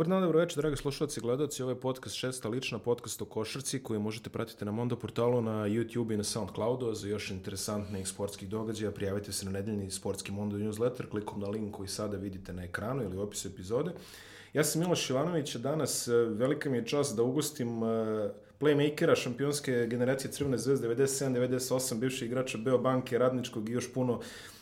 Dobar dan, dobro večer, dragi slušalci i gledalci. Ovo je podcast šesta lična, podcast o košarci koji možete pratiti na Mondo portalu, na YouTube i na Soundcloudu. Za još interesantnih sportskih događaja prijavite se na nedeljni sportski Mondo newsletter klikom na link koji sada vidite na ekranu ili u opisu epizode. Ja sam Miloš Ivanović, danas e, velika mi je čast da ugostim e, playmakera šampionske generacije Crvene zvezde 97-98, bivših igrača Beobanke, Radničkog i još puno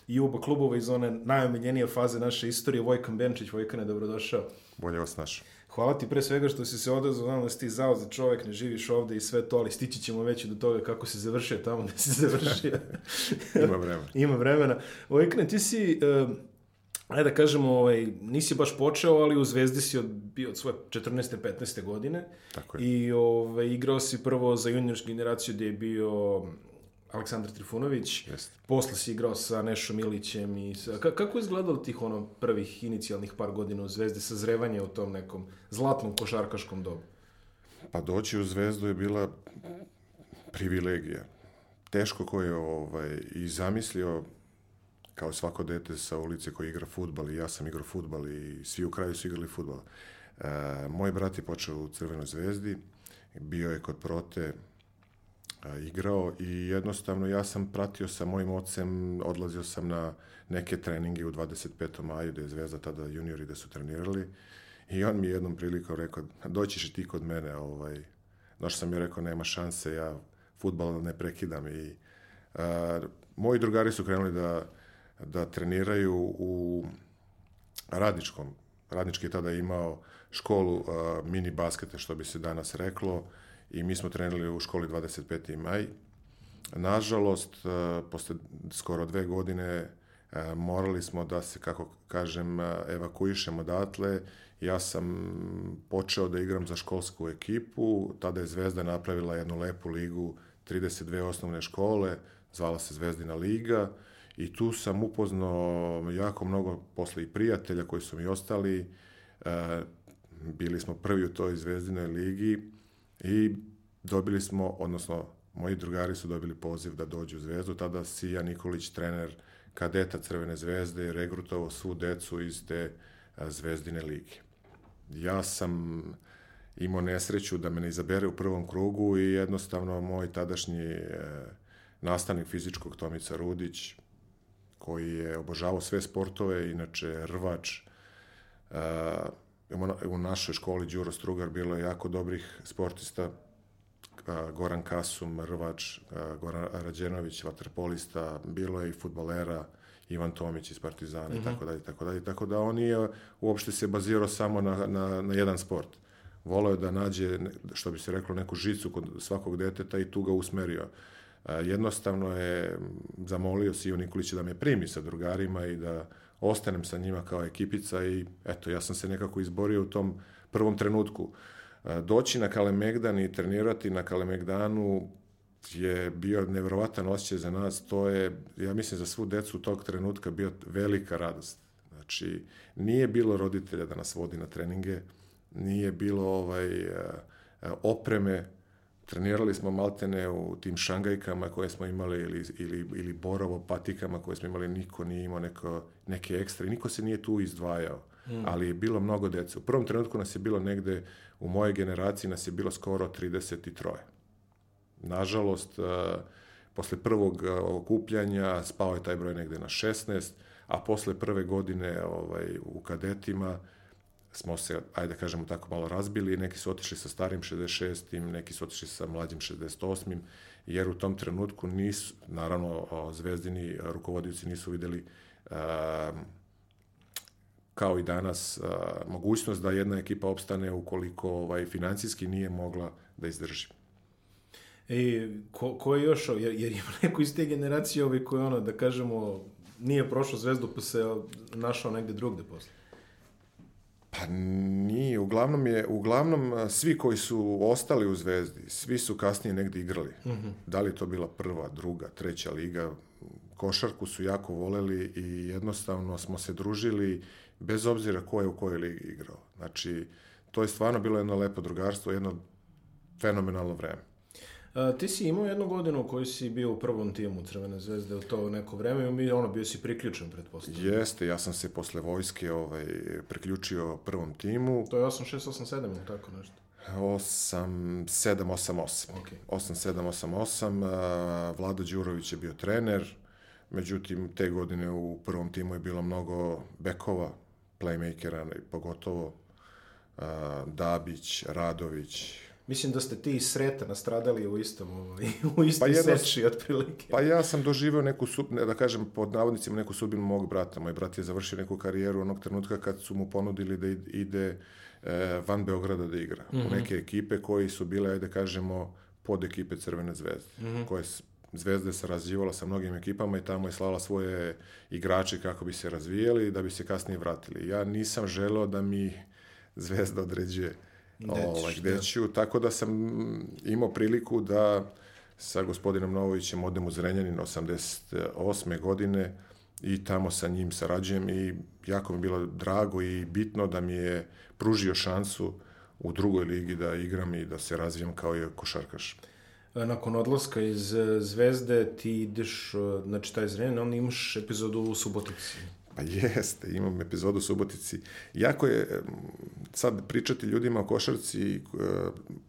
i uba klubova iz one najomiljenije faze naše istorije. Vojkan Benčić, Vojkane, dobrodošao. Bolje vas naš. Hvala ti pre svega što si se odazvao, znam da si ti zao za čovek, ne živiš ovde i sve to, ali stići ćemo već do toga kako si završio tamo gde si završio. Ima vremena. Ima vremena. Vojkane, ti si... Uh, ajde da kažemo, ovaj, nisi baš počeo, ali u Zvezdi si od, bio od svoje 14. 15. godine. Tako je. I ovaj, igrao si prvo za juniorsku generaciju gde je bio Aleksandar Trifunović, Jeste. posle si igrao sa Nešom Ilićem i sa, ka, kako je izgledalo tih ono prvih inicijalnih par godina u Zvezdi, sazrevanje u tom nekom zlatnom košarkaškom dobu? Pa doći u Zvezdu je bila privilegija. Teško ko je ovaj, i zamislio kao svako dete sa ulice koji igra futbal i ja sam igrao futbal i svi u kraju su igrali futbal. E, moj brat je počeo u Crvenoj zvezdi, bio je kod Prote, igrao i jednostavno ja sam pratio sa mojim ocem, odlazio sam na neke treninge u 25. maju gde je Zvezda tada juniori da su trenirali i on mi je jednom prilikom rekao doćiš ti kod mene ovaj, no što sam je rekao nema šanse, ja futbal ne prekidam i a, moji drugari su krenuli da, da treniraju u radničkom Radnički je tada imao školu a, mini basketa, što bi se danas reklo, i mi smo trenirali u školi 25. maj. Nažalost, e, posle skoro dve godine e, morali smo da se, kako kažem, e, evakuišemo odatle. Ja sam počeo da igram za školsku ekipu, tada je Zvezda napravila jednu lepu ligu, 32 osnovne škole, zvala se Zvezdina liga i tu sam upoznao jako mnogo posle i prijatelja koji su mi ostali. Bili smo prvi u toj Zvezdinoj ligi I dobili smo, odnosno moji drugari su dobili poziv da dođu u Zvezdu, tada Sija Nikolić, trener kadeta Crvene zvezde, regrutovao svu decu iz te Zvezdine lige. Ja sam imao nesreću da me ne izabere u prvom krugu i jednostavno moj tadašnji e, nastavnik fizičkog Tomica Rudić, koji je obožavao sve sportove, inače rvač, e, u našoj školi Đuro Strugar bilo je jako dobrih sportista, Goran Kasum, Rvač, Goran Rađenović, vaterpolista, bilo je i futbolera, Ivan Tomić iz Partizana i mhm. tako dalje, tako dalje. Tako da on nije uopšte se bazirao samo na, na, na jedan sport. Voleo je da nađe, što bi se reklo, neku žicu kod svakog deteta i tu ga usmerio. Jednostavno je zamolio Siju Nikolića da me primi sa drugarima i da ostanem sa njima kao ekipica i eto, ja sam se nekako izborio u tom prvom trenutku. E, doći na Kalemegdan i trenirati na Kalemegdanu je bio nevjerovatan osjećaj za nas, to je, ja mislim, za svu decu tog trenutka bio velika radost. Znači, nije bilo roditelja da nas vodi na treninge, nije bilo ovaj, e, opreme, trenirali smo maltene u tim šangajkama koje smo imali ili, ili, ili borovo patikama koje smo imali, niko nije imao neko, neke ekstra i niko se nije tu izdvajao. Mm. Ali je bilo mnogo dece. U prvom trenutku nas je bilo negde, u mojoj generaciji nas je bilo skoro 33. Nažalost, uh, posle prvog uh, okupljanja spao je taj broj negde na 16, a posle prve godine ovaj, u kadetima smo se, ajde da kažemo tako, malo razbili, neki su otišli sa starim 66. neki su otišli sa mlađim 68. jer u tom trenutku nisu, naravno, zvezdini rukovodioci nisu videli kao i danas a, mogućnost da jedna ekipa opstane ukoliko ovaj, financijski nije mogla da izdrži. E, ko, ko je još, jer, jer ima neko iz te generacije ovaj koji ono, da kažemo, nije prošao zvezdu pa se našao negde drugde posle? Pa nije, uglavnom je, uglavnom svi koji su ostali u Zvezdi, svi su kasnije negde igrali. Mm -hmm. Da li to bila prva, druga, treća liga, košarku su jako voleli i jednostavno smo se družili bez obzira ko je u kojoj ligi igrao. Znači, to je stvarno bilo jedno lepo drugarstvo, jedno fenomenalno vreme. A, ti si imao jednu godinu u kojoj si bio u prvom timu Crvene zvezde u to neko vreme i mi, ono, bio si priključen, pretpostavljam. Jeste, ja sam se posle vojske ovaj, priključio prvom timu. To je 8687 ili tako nešto? 8, 7, 8, 8. Ok. 8, 7, 8, 8. a, Vlado Đurović je bio trener, međutim, te godine u prvom timu je bilo mnogo bekova, playmakera, pogotovo Dabić, Radović, Mislim da ste ti i Sreta nastradali u istom, ovaj, u istoj Pa jedno- seči, otprilike. Pa ja sam doživeo neku, ne, da kažem, pod navodnicima, neku sudbinu mog brata. Moj brat je završio neku karijeru onog trenutka kad su mu ponudili da id- ide e, van Beograda da igra. U neke ekipe koji su bile, ajde kažemo, pod ekipe Crvene zvezde. Koje s- Zvezda je sarađivala sa mnogim ekipama i tamo je slala svoje igrače kako bi se razvijali i da bi se kasnije vratili. Ja nisam želeo da mi Zvezda određuje ovaj, gde da. ću, tako da sam imao priliku da sa gospodinom Novovićem odem u Zrenjanin 88. godine i tamo sa njim sarađujem i jako mi je bilo drago i bitno da mi je pružio šansu u drugoj ligi da igram i da se razvijem kao i košarkaš. E, Nakon odlaska iz Zvezde ti ideš, e, znači taj Zrenjanin, onda imaš epizodu u Subotici. Pa jeste, imam epizodu u Subotici. Jako je sad pričati ljudima o košarci, e,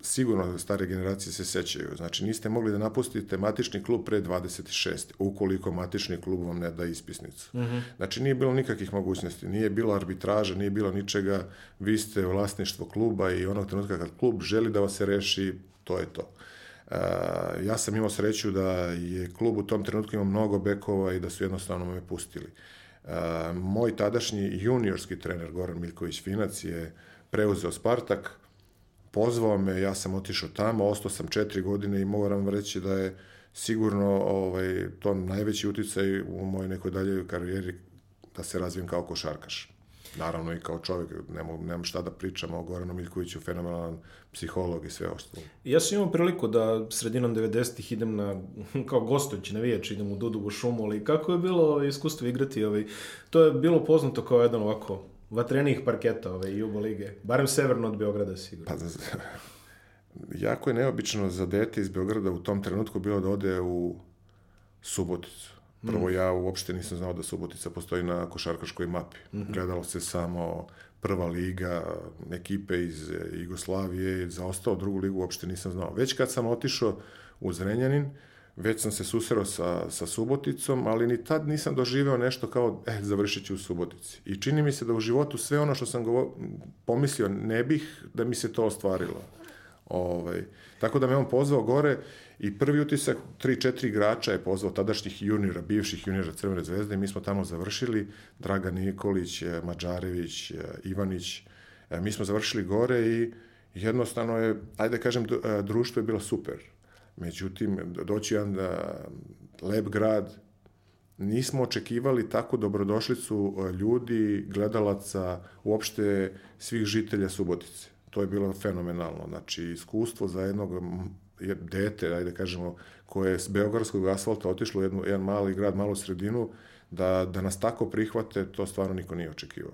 sigurno stare generacije se sećaju. Znači, niste mogli da napustite matični klub pre 26, ukoliko matični klub vam ne da ispisnicu. Znači, nije bilo nikakvih mogućnosti, nije bilo arbitraža, nije bilo ničega, vi ste vlasništvo kluba i onog trenutka kad klub želi da vas se reši, to je to. Uh, ja sam imao sreću da je klub u tom trenutku imao mnogo bekova i da su jednostavno me pustili. Uh, moj tadašnji juniorski trener Goran Miljković Finac je preuzeo Spartak, pozvao me, ja sam otišao tamo, ostao sam četiri godine i moram reći da je sigurno ovaj, to najveći uticaj u mojoj nekoj daljoj karijeri da se razvijem kao košarkaš. Naravno i kao čovjek, nemam, nemam šta da pričam o Goranu Miljkoviću, fenomenalan psiholog i sve ostalo. Ja sam imao priliku da sredinom 90-ih idem na, kao gostujući navijač, idem u Dudovu šumu, ali kako je bilo ovaj, iskustvo igrati, ovaj, to je bilo poznato kao jedan ovako vatrenijih parketa ovaj, Jubo lige, barem severno od Beograda sigurno. Pa, jako je neobično za dete iz Beograda u tom trenutku bilo da ode u Suboticu. Prvo, ja uopšte nisam znao da Subotica postoji na košarkaškoj mapi. Gledalo se samo prva liga, ekipe iz Jugoslavije, za ostao drugu ligu uopšte nisam znao. Već kad sam otišao u Zrenjanin, već sam se susreo sa, sa Suboticom, ali ni tad nisam doživeo nešto kao, e, završit ću u Subotici. I čini mi se da u životu sve ono što sam govo- pomislio ne bih da mi se to ostvarilo. Ovaj, tako da me on pozvao gore i prvi utisak, 3-4 igrača je pozvao tadašnjih juniora, bivših juniora Crvene zvezde i mi smo tamo završili, Dragan Nikolić, eh, Mađarević, eh, Ivanić, Eh, mi smo završili gore i jednostavno je, ajde da kažem, dru- društvo je bilo super. Međutim, doći jedan lep grad, nismo očekivali takvu dobrodošlicu e, ljudi, gledalaca, uopšte svih žitelja Subotice. To je bilo fenomenalno. Znači, iskustvo za jednog m, je- dete, ajde kažemo, koje je s Beogradskog asfalta otišlo u jednu, jedan mali grad, malu sredinu, da, da nas tako prihvate, to stvarno niko nije očekivao.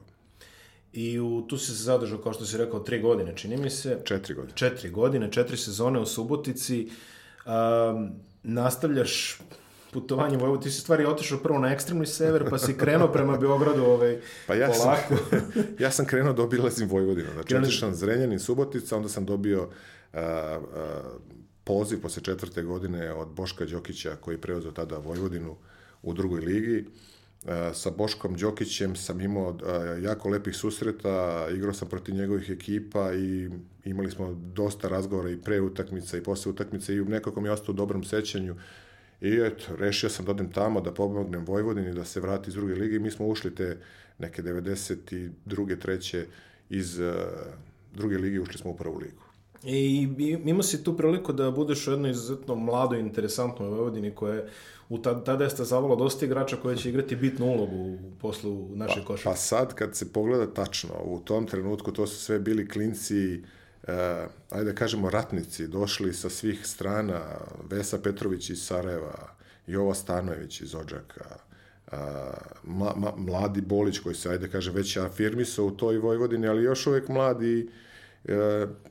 I u, tu si se zadržao, kao što si rekao, tri godine, čini mi se. Četiri godine. Četiri godine, četiri sezone u Subotici. Um, nastavljaš putovanje u Vojvodinu. Ti si stvari otišao prvo na ekstremni sever, pa si krenuo prema Beogradu ovaj, Pa ja sam, polako. ja sam krenuo da obilazim Vojvodinu. Znači, Krenuli- otišao sam Zrenjanin, Subotica, onda sam dobio a, a, poziv posle četvrte godine od Boška Đokića, koji je preuzeo tada Vojvodinu u drugoj ligi. A, sa Boškom Đokićem sam imao a, jako lepih susreta, igrao sam protiv njegovih ekipa i imali smo dosta razgovora i pre utakmica i posle utakmice i nekako mi je ostao u dobrom sećanju. I eto, rešio sam da odem tamo, da pomognem Vojvodini, da se vrati iz druge lige. Mi smo ušli te neke 92. treće iz uh, druge lige, ušli smo u prvu ligu. I, i imao si tu priliku da budeš u jednoj izuzetno mladoj, interesantnoj Vojvodini koja je u tada, tada je stazavalo dosta igrača koji će igrati bitnu ulogu u poslu naše pa, košarke. Pa sad kad se pogleda tačno, u tom trenutku to su sve bili klinci, uh, ajde da kažemo ratnici, došli sa svih strana, Vesa Petrović iz Sarajeva, Jovo Stanojević iz Odžaka, uh, ma, ma, mladi Bolić koji se, ajde da kaže, već afirmisao u toj Vojvodini, ali još uvek mladi,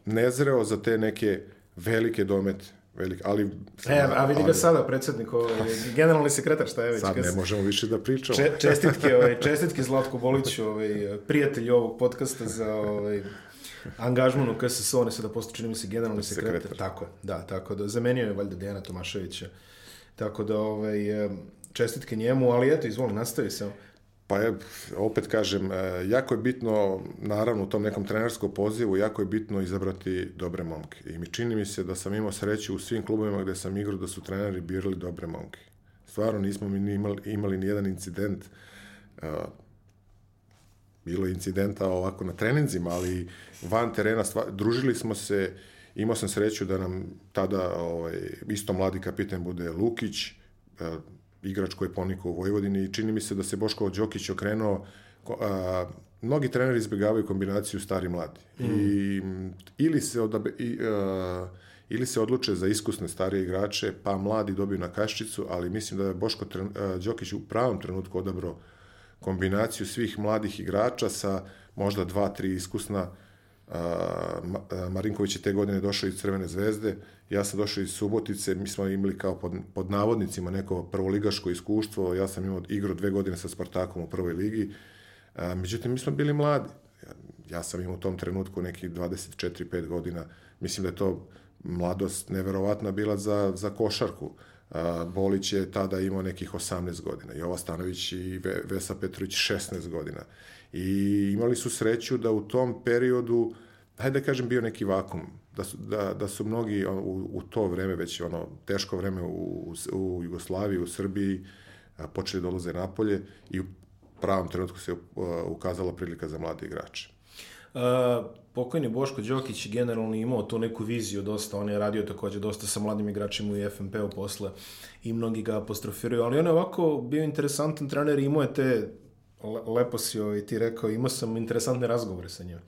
nezreo za te neke velike domete. velik, ali... E, a vidi ga ali sada, predsjednik, ovaj, generalni sekretar, šta je već. Sad ne se- možemo više da pričamo. Če, čestitke, ovaj, čestitke Zlatku Boliću, ovaj, prijatelj ovog podcasta za ovaj, angažman u KSS, on je sada postao, čini mi se, generalni sekretar. Sekretar. Tako je, da, tako da, zamenio je valjda Dejana Tomaševića. Tako da, ovaj, čestitke njemu, ali eto, izvoli, nastavi se. Pa je, opet kažem, e, jako je bitno, naravno u tom nekom trenerskom pozivu, jako je bitno izabrati dobre momke. I mi čini mi se da sam imao sreću u svim klubovima gde sam igrao da su treneri birali dobre momke. Stvarno nismo mi imali, imali ni jedan incident. e, bilo incidenta ovako na treninzima, ali van terena stva, družili smo se, imao sam sreću da nam tada ovaj, isto mladi kapiten bude Lukić, e, igrač koji je ponikao u Vojvodini i čini mi se da se Boško Đokić okrenuo a, mnogi treneri izbjegavaju kombinaciju stari mladi. I, m, ili se odabe, i, a, ili se odluče za iskusne starije igrače, pa mladi dobiju na kaščicu, ali mislim da je Boško tren, a, Đokić u pravom trenutku odabrao kombinaciju svih mladih igrača sa možda dva, tri iskusna. Marinković je te godine došao iz Crvene zvezde, ja sam došao iz Subotice, mi smo imali kao pod, pod navodnicima neko prvoligaško iskustvo, ja sam imao igru dve godine sa Spartakom u prvoj ligi, a, međutim mi smo bili mladi. Ja, ja sam imao u tom trenutku nekih 24-5 godina, mislim da je to mladost neverovatna bila za, za košarku. A, Bolić je tada imao nekih 18 godina, Jova Stanović i Ve- Vesa Petrović 16 godina. I imali su sreću da u tom periodu, hajde da kažem, bio neki vakum. Da su, da, da su mnogi u, u to vreme, već ono teško vreme u, u Jugoslaviji, u Srbiji, a, počeli da dolaze napolje i u pravom trenutku se ukazala prilika za mlade igrače. Uh, pokojni Boško Đokić generalno imao tu neku viziju dosta, on je radio takođe dosta sa mladim igračima u FNP-u posle i mnogi ga apostrofiraju, ali on je ovako bio interesantan trener i imao je te, lepo si ovaj, ti rekao, imao sam interesantne razgovore sa njim.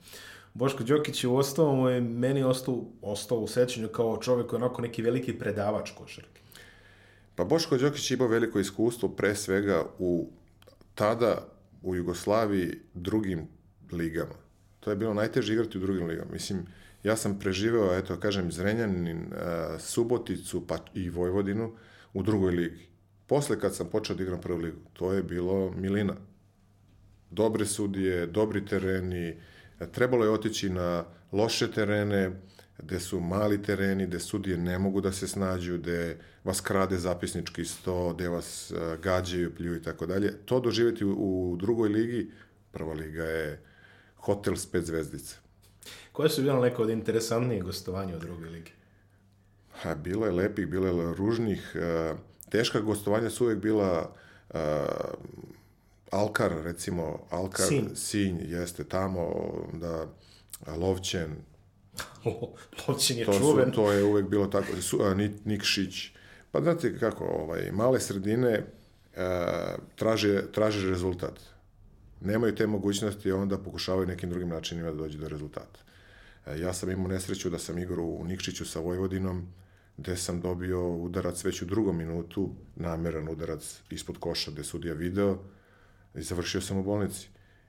Boško Đokić je u ostao, mu je meni ostao, ostao u sećanju kao čovek koji je onako neki veliki predavač košarke. Pa Boško Đokić je imao veliko iskustvo pre svega u tada u Jugoslaviji drugim ligama. To je bilo najteže igrati u drugim ligama. Mislim, ja sam preživeo, eto, kažem, Zrenjanin, uh, Suboticu pa i Vojvodinu u drugoj ligi. Posle kad sam počeo da igram prvu ligu, to je bilo milina. Dobre sudije, dobri tereni, trebalo je otići na loše terene, gde su mali tereni, gde sudije ne mogu da se snađu, gde vas krade zapisnički sto, gde vas uh, gađaju, pljuju i tako dalje. To doživjeti u, u drugoj ligi, prva liga je hotel s pet zvezdica. Koje su bilo neke od interesantnijih gostovanja u drugoj ligi? Ha, bilo je lepih, bilo je ružnih. Uh, teška gostovanja su uvek bila uh, Alkar, recimo, Alkar, Sinj. Sinj, jeste tamo, da Lovćen, Lovćin je to, su, čuven. to je uvek bilo tako, su, a, Nik- Nikšić. Pa znate kako, ovaj, male sredine e, traže, traže rezultat. Nemaju te mogućnosti, onda pokušavaju nekim drugim načinima da dođu do rezultata. E, ja sam imao nesreću da sam igrao u Nikšiću sa Vojvodinom, gde sam dobio udarac već u drugom minutu, nameran udarac ispod koša gde sudija video i završio sam u bolnici.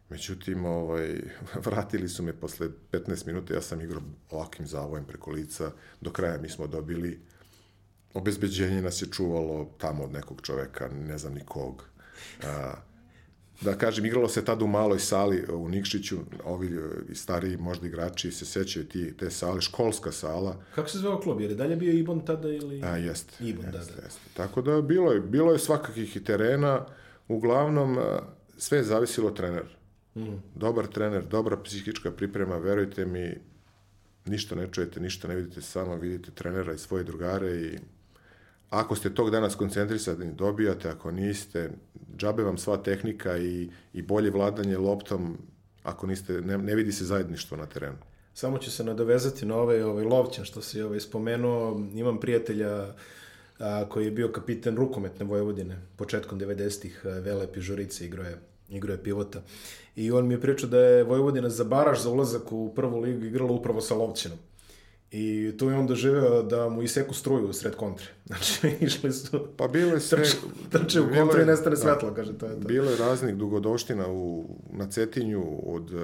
Međutim, ovaj, vratili su me posle 15 minuta, ja sam igrao ovakvim zavojem preko lica, do kraja mi smo dobili, obezbeđenje nas je čuvalo tamo od nekog čoveka, ne znam nikog. A, da kažem, igralo se tad u maloj sali u Nikšiću, ovi e, stariji možda igrači se sećaju ti, te sale, školska sala, Kako se zvao klub? Jer je dalje bio Ibon tada ili... A, jeste. Ibon, da, jeste, da. Jeste. Tako da bilo je, bilo je svakakih i terena, uglavnom sve je zavisilo od trenera. Mm. Dobar trener, dobra psihička priprema, verujte mi, ništa ne čujete, ništa ne vidite, samo vidite trenera i svoje drugare i ako ste tog dana skoncentrisani, dobijate, ako niste, džabe vam sva tehnika i, i bolje vladanje loptom, ako niste, ne, ne vidi se zajedništvo na terenu. Samo ću se nadovezati na ovaj, ovaj Lovćan što si ovaj, spomenuo. Imam prijatelja a, koji je bio kapiten rukometne Vojvodine početkom 90-ih, a, Vele Pižurice igrao je, igrao je pivota. I on mi je pričao da je Vojvodina za baraž za ulazak u prvu ligu igrala upravo sa Lovćinom. I tu je on doživeo da mu iseku struju u sred kontre. Znači, išli su... Pa bilo je sve... Trče, trče u bilo kontru i nestane da. svetlo, kaže, to je to. Bilo je raznih dugodoština u, na Cetinju od uh,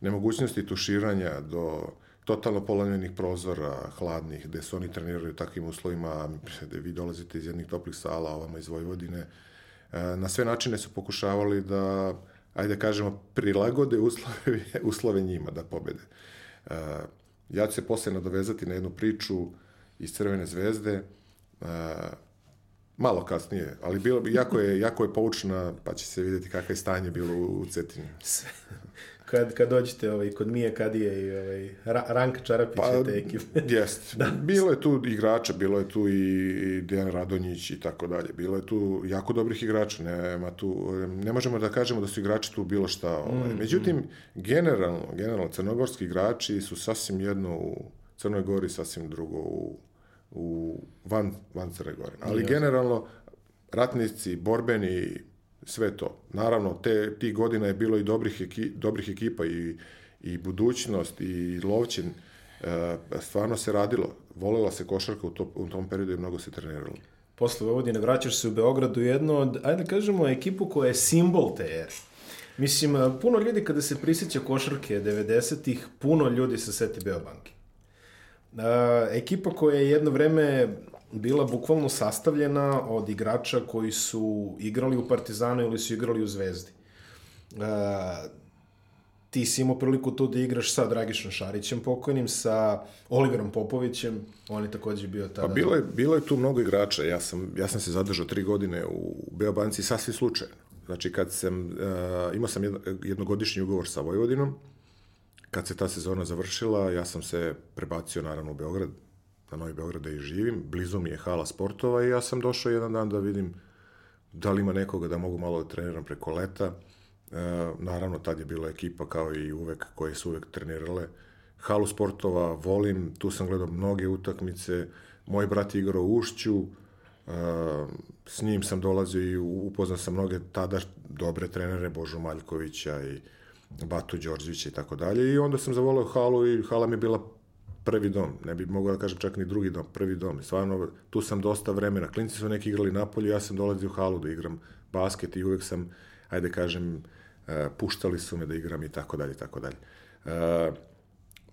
nemogućnosti tuširanja do totalno polanjenih prozora, hladnih, gde su oni trenirali u takvim uslovima, gde vi dolazite iz jednih toplih sala, ovama iz Vojvodine. E, na sve načine su pokušavali da, ajde da kažemo, prilagode uslove, uslove njima da pobede. E, ja ću se posle nadovezati na jednu priču iz Crvene zvezde, e, malo kasnije, ali bilo, jako je, jako je poučna, pa će se vidjeti kakvo je stanje bilo u Cetini. kad, kad dođete ovaj, kod Mije Kadije i ovaj, Ranka Čarapića pa, te ekipe. Jest. da. Bilo je tu igrača, bilo je tu i Dejan Radonjić i tako dalje. Bilo je tu jako dobrih igrača. Nema tu, ne možemo da kažemo da su igrači tu bilo šta. Ovaj. Mm, Međutim, mm. generalno, generalno, crnogorski igrači su sasvim jedno u Crnoj Gori, sasvim drugo u, u van, van Crne Gore. Ali Jasne. generalno, ratnici, borbeni, sve to. Naravno, te, ti godina je bilo i dobrih, eki, dobrih ekipa i, i budućnost i Lovćin. E, stvarno se radilo. Volela se košarka u, to, u tom periodu i mnogo se treniralo. Posle Vojvodine vraćaš se u Beogradu jedno od, ajde da kažemo, ekipu koja je simbol te ere. Mislim, puno ljudi kada se prisjeća košarke 90-ih, puno ljudi se seti Beobanke. Uh, ekipa koja je jedno vreme bila bukvalno sastavljena od igrača koji su igrali u Partizanu ili su igrali u Zvezdi. Uh, ti si imao priliku tu da igraš sa Dragišom Šarićem pokojnim, sa Oliverom Popovićem, on je takođe bio tada... Pa bilo je, bilo je tu mnogo igrača, ja sam, ja sam se zadržao tri godine u Beobanci sasvim slučajno. Znači, kad sam, uh, imao sam jednogodišnji ugovor sa Vojvodinom, kad se ta sezona završila, ja sam se prebacio naravno u Beograd, na Novi Beograd da i živim, blizu mi je hala sportova i ja sam došao jedan dan da vidim da li ima nekoga da mogu malo da treniram preko leta. E, naravno, tad je bila ekipa kao i uvek koje su uvek trenirale. Halu sportova volim, tu sam gledao mnoge utakmice, moj brat je igrao u Ušću, e, s njim sam dolazio i upoznao sam mnoge tada dobre trenere, Božo Maljkovića i Batu Đorđevića i tako dalje. I onda sam zavolao halu i hala mi je bila prvi dom, ne bi mogao da kažem čak ni drugi dom, prvi dom. Stvarno, tu sam dosta vremena. Klinci su neki igrali napolju, ja sam dolazio u halu da igram basket i uvek sam, ajde kažem, e, puštali su me da igram i tako dalje, tako dalje. E,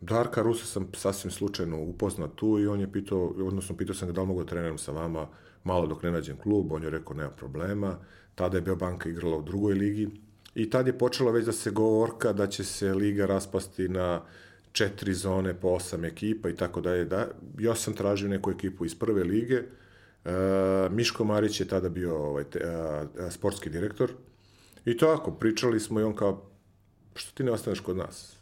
Darka Rusa sam sasvim slučajno upoznao tu i on je pitao, odnosno pitao sam ga da li mogu da treniram sa vama malo dok ne nađem klub, on je rekao nema problema. Tada je Beobanka igrala u drugoj ligi i tad je počelo već da se govorka da će se liga raspasti na četiri zone po osam ekipa i tako dalje. Da, ja sam tražio neku ekipu iz prve lige. E, Miško Marić je tada bio ovaj, te, a, a, sportski direktor. I tako, pričali smo i on kao, što ti ne ostaneš kod nas?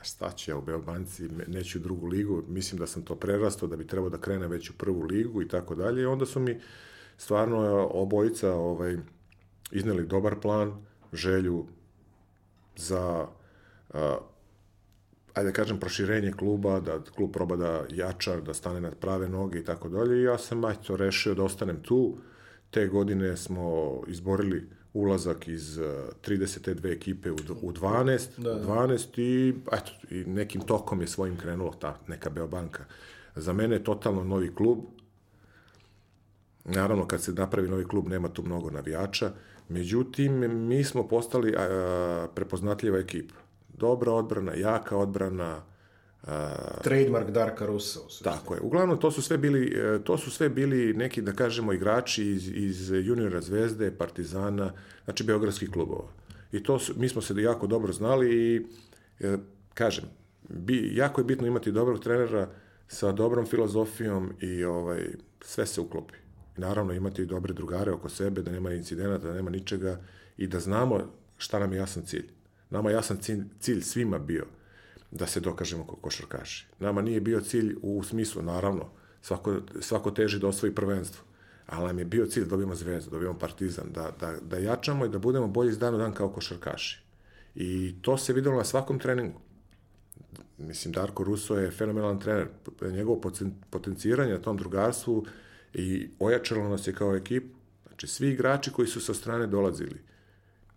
A šta će ja u Beobanci, neću u drugu ligu, mislim da sam to prerastao, da bi trebao da krene već u prvu ligu i tako dalje. Onda su mi stvarno obojica ovaj, izneli dobar plan, želju za a, ajde da kažem, proširenje kluba, da klub proba da jača, da stane na prave noge i tako dalje. I ja sam, to rešio da ostanem tu. Te godine smo izborili ulazak iz 32 ekipe u, u 12, da, da. 12 i, eto, i nekim tokom je svojim krenulo ta neka Beobanka. Za mene je totalno novi klub. Naravno, kad se napravi novi klub, nema tu mnogo navijača. Međutim, mi smo postali a, prepoznatljiva ekipa dobra odbrana, jaka odbrana, Uh, Trademark Darka Rusa. Tako je. Uglavnom, to su sve bili, e, to su sve bili neki, da kažemo, igrači iz, iz juniora Zvezde, Partizana, znači beogradskih klubova. I to su, mi smo se jako dobro znali i, e, kažem, bi, jako je bitno imati dobrog trenera sa dobrom filozofijom i ovaj, sve se uklopi. Naravno, imati i dobre drugare oko sebe, da nema incidenata, da nema ničega i da znamo šta nam je jasan cilj. Nama jasan cilj, cilj svima bio da se dokažemo kao košarkaši. Nama nije bio cilj u smislu, naravno, svako, svako teži da osvoji prvenstvo, ali nam je bio cilj da dobijemo zvezdu, da dobijemo partizan, da, da, da jačamo i da budemo bolji iz dana u dan kao košarkaši. I to se videlo na svakom treningu. Mislim, Darko Russo je fenomenalan trener. Njegovo potenciranje na tom drugarstvu i ojačalo nas je kao ekipu. Znači, svi igrači koji su sa strane dolazili,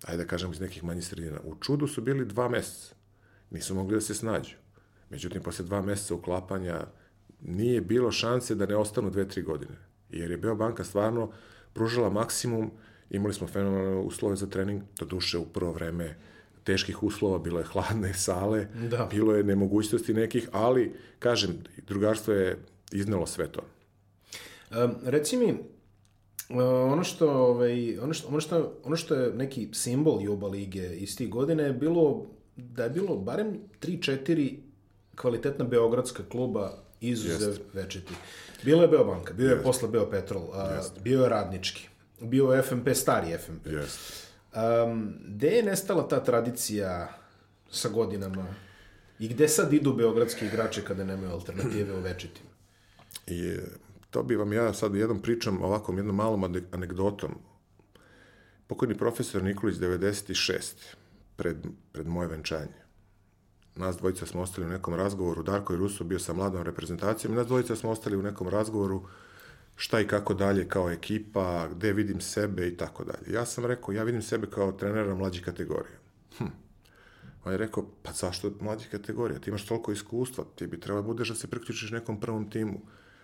ajde da kažemo iz nekih manjih sredina, u čudu su bili dva meseca. Nisu mogli da se snađu. Međutim, posle dva meseca uklapanja nije bilo šanse da ne ostanu dve, tri godine. Jer je Beobanka stvarno pružala maksimum, imali smo fenomenalne uslove za trening, to duše u prvo vreme teških uslova, bilo je hladne sale, Da. bilo je nemogućnosti nekih, ali, kažem, drugarstvo je iznelo sve to. Um, reci mi, uh, ono što, ovaj, ono, što, ono, što, ono što je neki simbol Juba lige iz tih godine je bilo da je bilo barem 3-4 kvalitetna beogradska kluba izuzev večiti. Bilo je Beobanka, bio je posle Beopetrol, a, bio je Radnički, bio je FMP, stari FMP. Um, gde je nestala ta tradicija sa godinama i gde sad idu beogradski igrači kada nemaju alternative u večitima? I e, to bi vam ja sad jednom pričam ovakvom jednom malom ane- anegdotom. Pokojni profesor Nikolić 96. pred, pred moje venčanje. Nas dvojica smo ostali u nekom razgovoru, Darko i Ruso bio sa mladom reprezentacijom, nas dvojica smo ostali u nekom razgovoru šta i kako dalje kao ekipa, gde vidim sebe i tako dalje. Ja sam rekao, ja vidim sebe kao trenera mlađih kategorija. Hm. On je rekao, pa zašto mlađih kategorija? Ti imaš toliko iskustva, ti bi trebalo budeš da se priključiš nekom prvom timu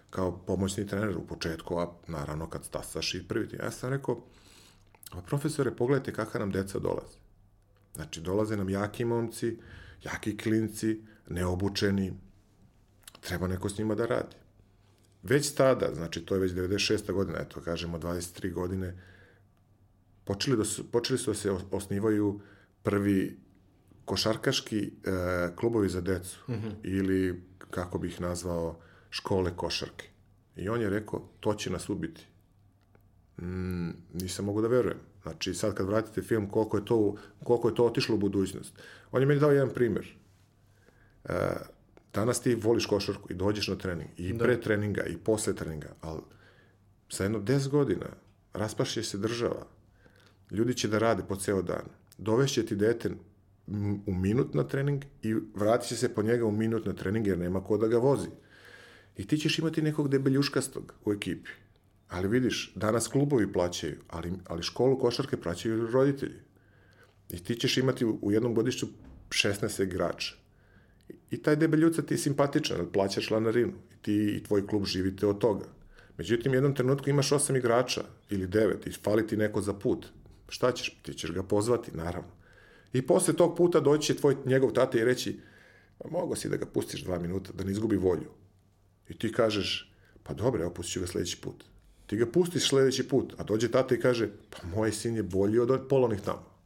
kao pomoćni trener u početku, a naravno kad stasaš i prvi tim. Ja sam rekao, pa profesore, pogledajte kakva nam deca dolaze. Znači, dolaze nam jaki momci, jaki klinci, neobučeni, treba neko s njima da radi. Već tada, znači to je već 96. godina, eto kažemo 23 godine, počeli, da su, počeli su da se osnivaju prvi košarkaški e, klubovi za decu mm -hmm. ili, kako bih nazvao, škole košarke. I on je rekao, to će nas ubiti. Mm, nisam mogu da verujem. Znači, sad kad vratite film, koliko je to, koliko je to otišlo u budućnost. On je meni dao jedan primer. E, danas ti voliš košarku i dođeš na trening, i da. pre treninga, i posle treninga, ali za jedno 10 godina raspašće se država, ljudi će da rade po ceo dan, dovešće ti dete u minut na trening i vratit će se po njega u minut na trening jer nema ko da ga vozi. I ti ćeš imati nekog debeljuškastog u ekipi. Ali vidiš, danas klubovi plaćaju, ali, ali školu košarke plaćaju roditelji. I ti ćeš imati u, jednom godištu 16 igrača. I taj debeljuca ti je simpatičan, plaćaš članarinu. I ti i tvoj klub živite od toga. Međutim, jednom trenutku imaš osam igrača ili devet i fali ti neko za put. Šta ćeš? Ti ćeš ga pozvati, naravno. I posle tog puta doći će tvoj, njegov tata i reći mogo si da ga pustiš dva minuta, da ne izgubi volju. I ti kažeš, pa dobro, evo pustit ću ga sledeći put. Ti ga pustiš sledeći put, a dođe tata i kaže, pa moj sin je bolji od polovnih tamo.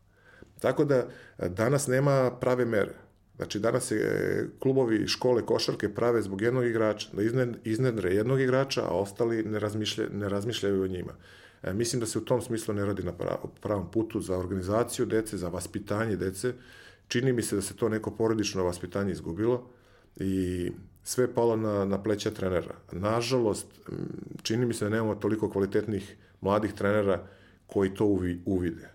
Tako da danas nema prave mere. Znači, danas se klubovi škole košarke prave zbog jednog igrača, da iznedre jednog igrača, a ostali ne, razmišlja, ne razmišljaju o njima. E, mislim da se u tom smislu ne radi na pravom putu za organizaciju dece, za vaspitanje dece. Čini mi se da se to neko porodično vaspitanje izgubilo i sve palo na, na pleća trenera. Nažalost, čini mi se da nemamo toliko kvalitetnih mladih trenera koji to uvi, uvide.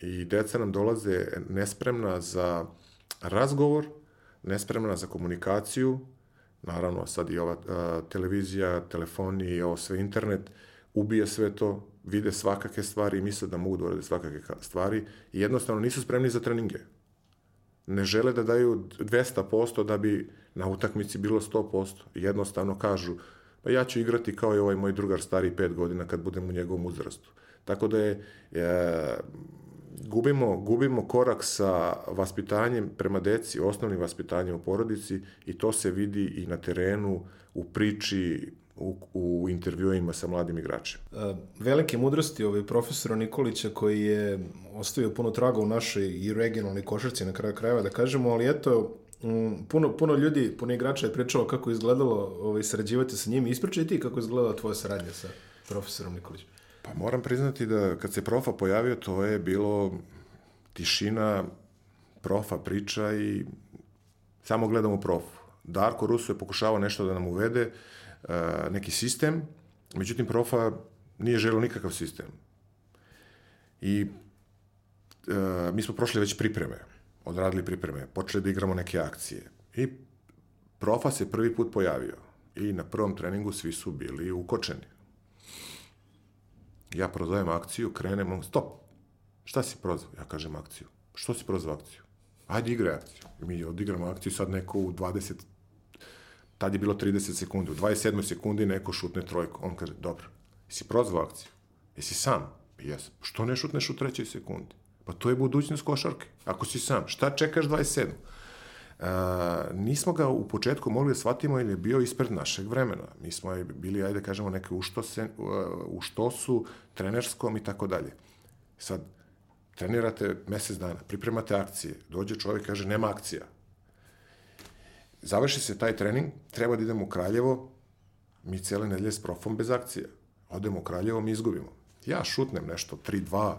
I deca nam dolaze nespremna za razgovor, nespremna za komunikaciju, naravno sad i ova a, televizija, telefoni i ovo sve internet, ubije sve to, vide svakake stvari i misle da mogu da urade svakake stvari i jednostavno nisu spremni za treninge. Ne žele da daju 200% da bi na utakmici bilo 100%. Jednostavno kažu, pa ja ću igrati kao i ovaj moj drugar stari 5 godina kad budem u njegovom uzrastu. Tako da je, je gubimo, gubimo korak sa vaspitanjem prema deci, osnovnim vaspitanjem u porodici i to se vidi i na terenu, u priči, u, u intervjuima sa mladim igračima. Velike mudrosti ovaj profesora Nikolića koji je ostavio puno traga u našoj i regionalnoj košarci na kraju krajeva da kažemo, ali eto puno, puno ljudi, puno igrača je pričalo kako je izgledalo ovaj, sarađivati sa njim. Ispričaj ti kako je izgledala tvoja saradnja sa profesorom Nikolićem. Pa moram priznati da kad se profa pojavio, to je bilo tišina, profa priča i samo gledamo profu. Darko Russo je pokušavao nešto da nam uvede, neki sistem, međutim profa nije želeo nikakav sistem. I e, mi smo prošli već pripreme, odradili pripreme, počeli da igramo neke akcije. I profa se prvi put pojavio. I na prvom treningu svi su bili ukočeni. Ja prozovem akciju, krenem, on, stop, šta si prozvao? Ja kažem akciju. Što si prozvao akciju? Ajde igraj akciju. I mi odigramo akciju, sad neko u 20, tad je bilo 30 sekundi, u 27. sekundi neko šutne trojku. On kaže, dobro, jesi prozvao akciju? Jesi sam? Jes. Što ne šutneš u trećoj sekundi? Pa to je budućnost košarke. Ako si sam, šta čekaš 27? A, nismo ga u početku mogli da shvatimo jer je bio ispred našeg vremena. Mi smo bili, ajde kažemo, neke u, što se, u što su trenerskom i tako dalje. Sad, trenirate mesec dana, pripremate akcije, dođe čovjek kaže nema akcija. Završi se taj trening, treba da idemo u Kraljevo, mi cele nedelje s profom bez akcija. Odemo u Kraljevo, mi izgubimo. Ja šutnem nešto, 3-2,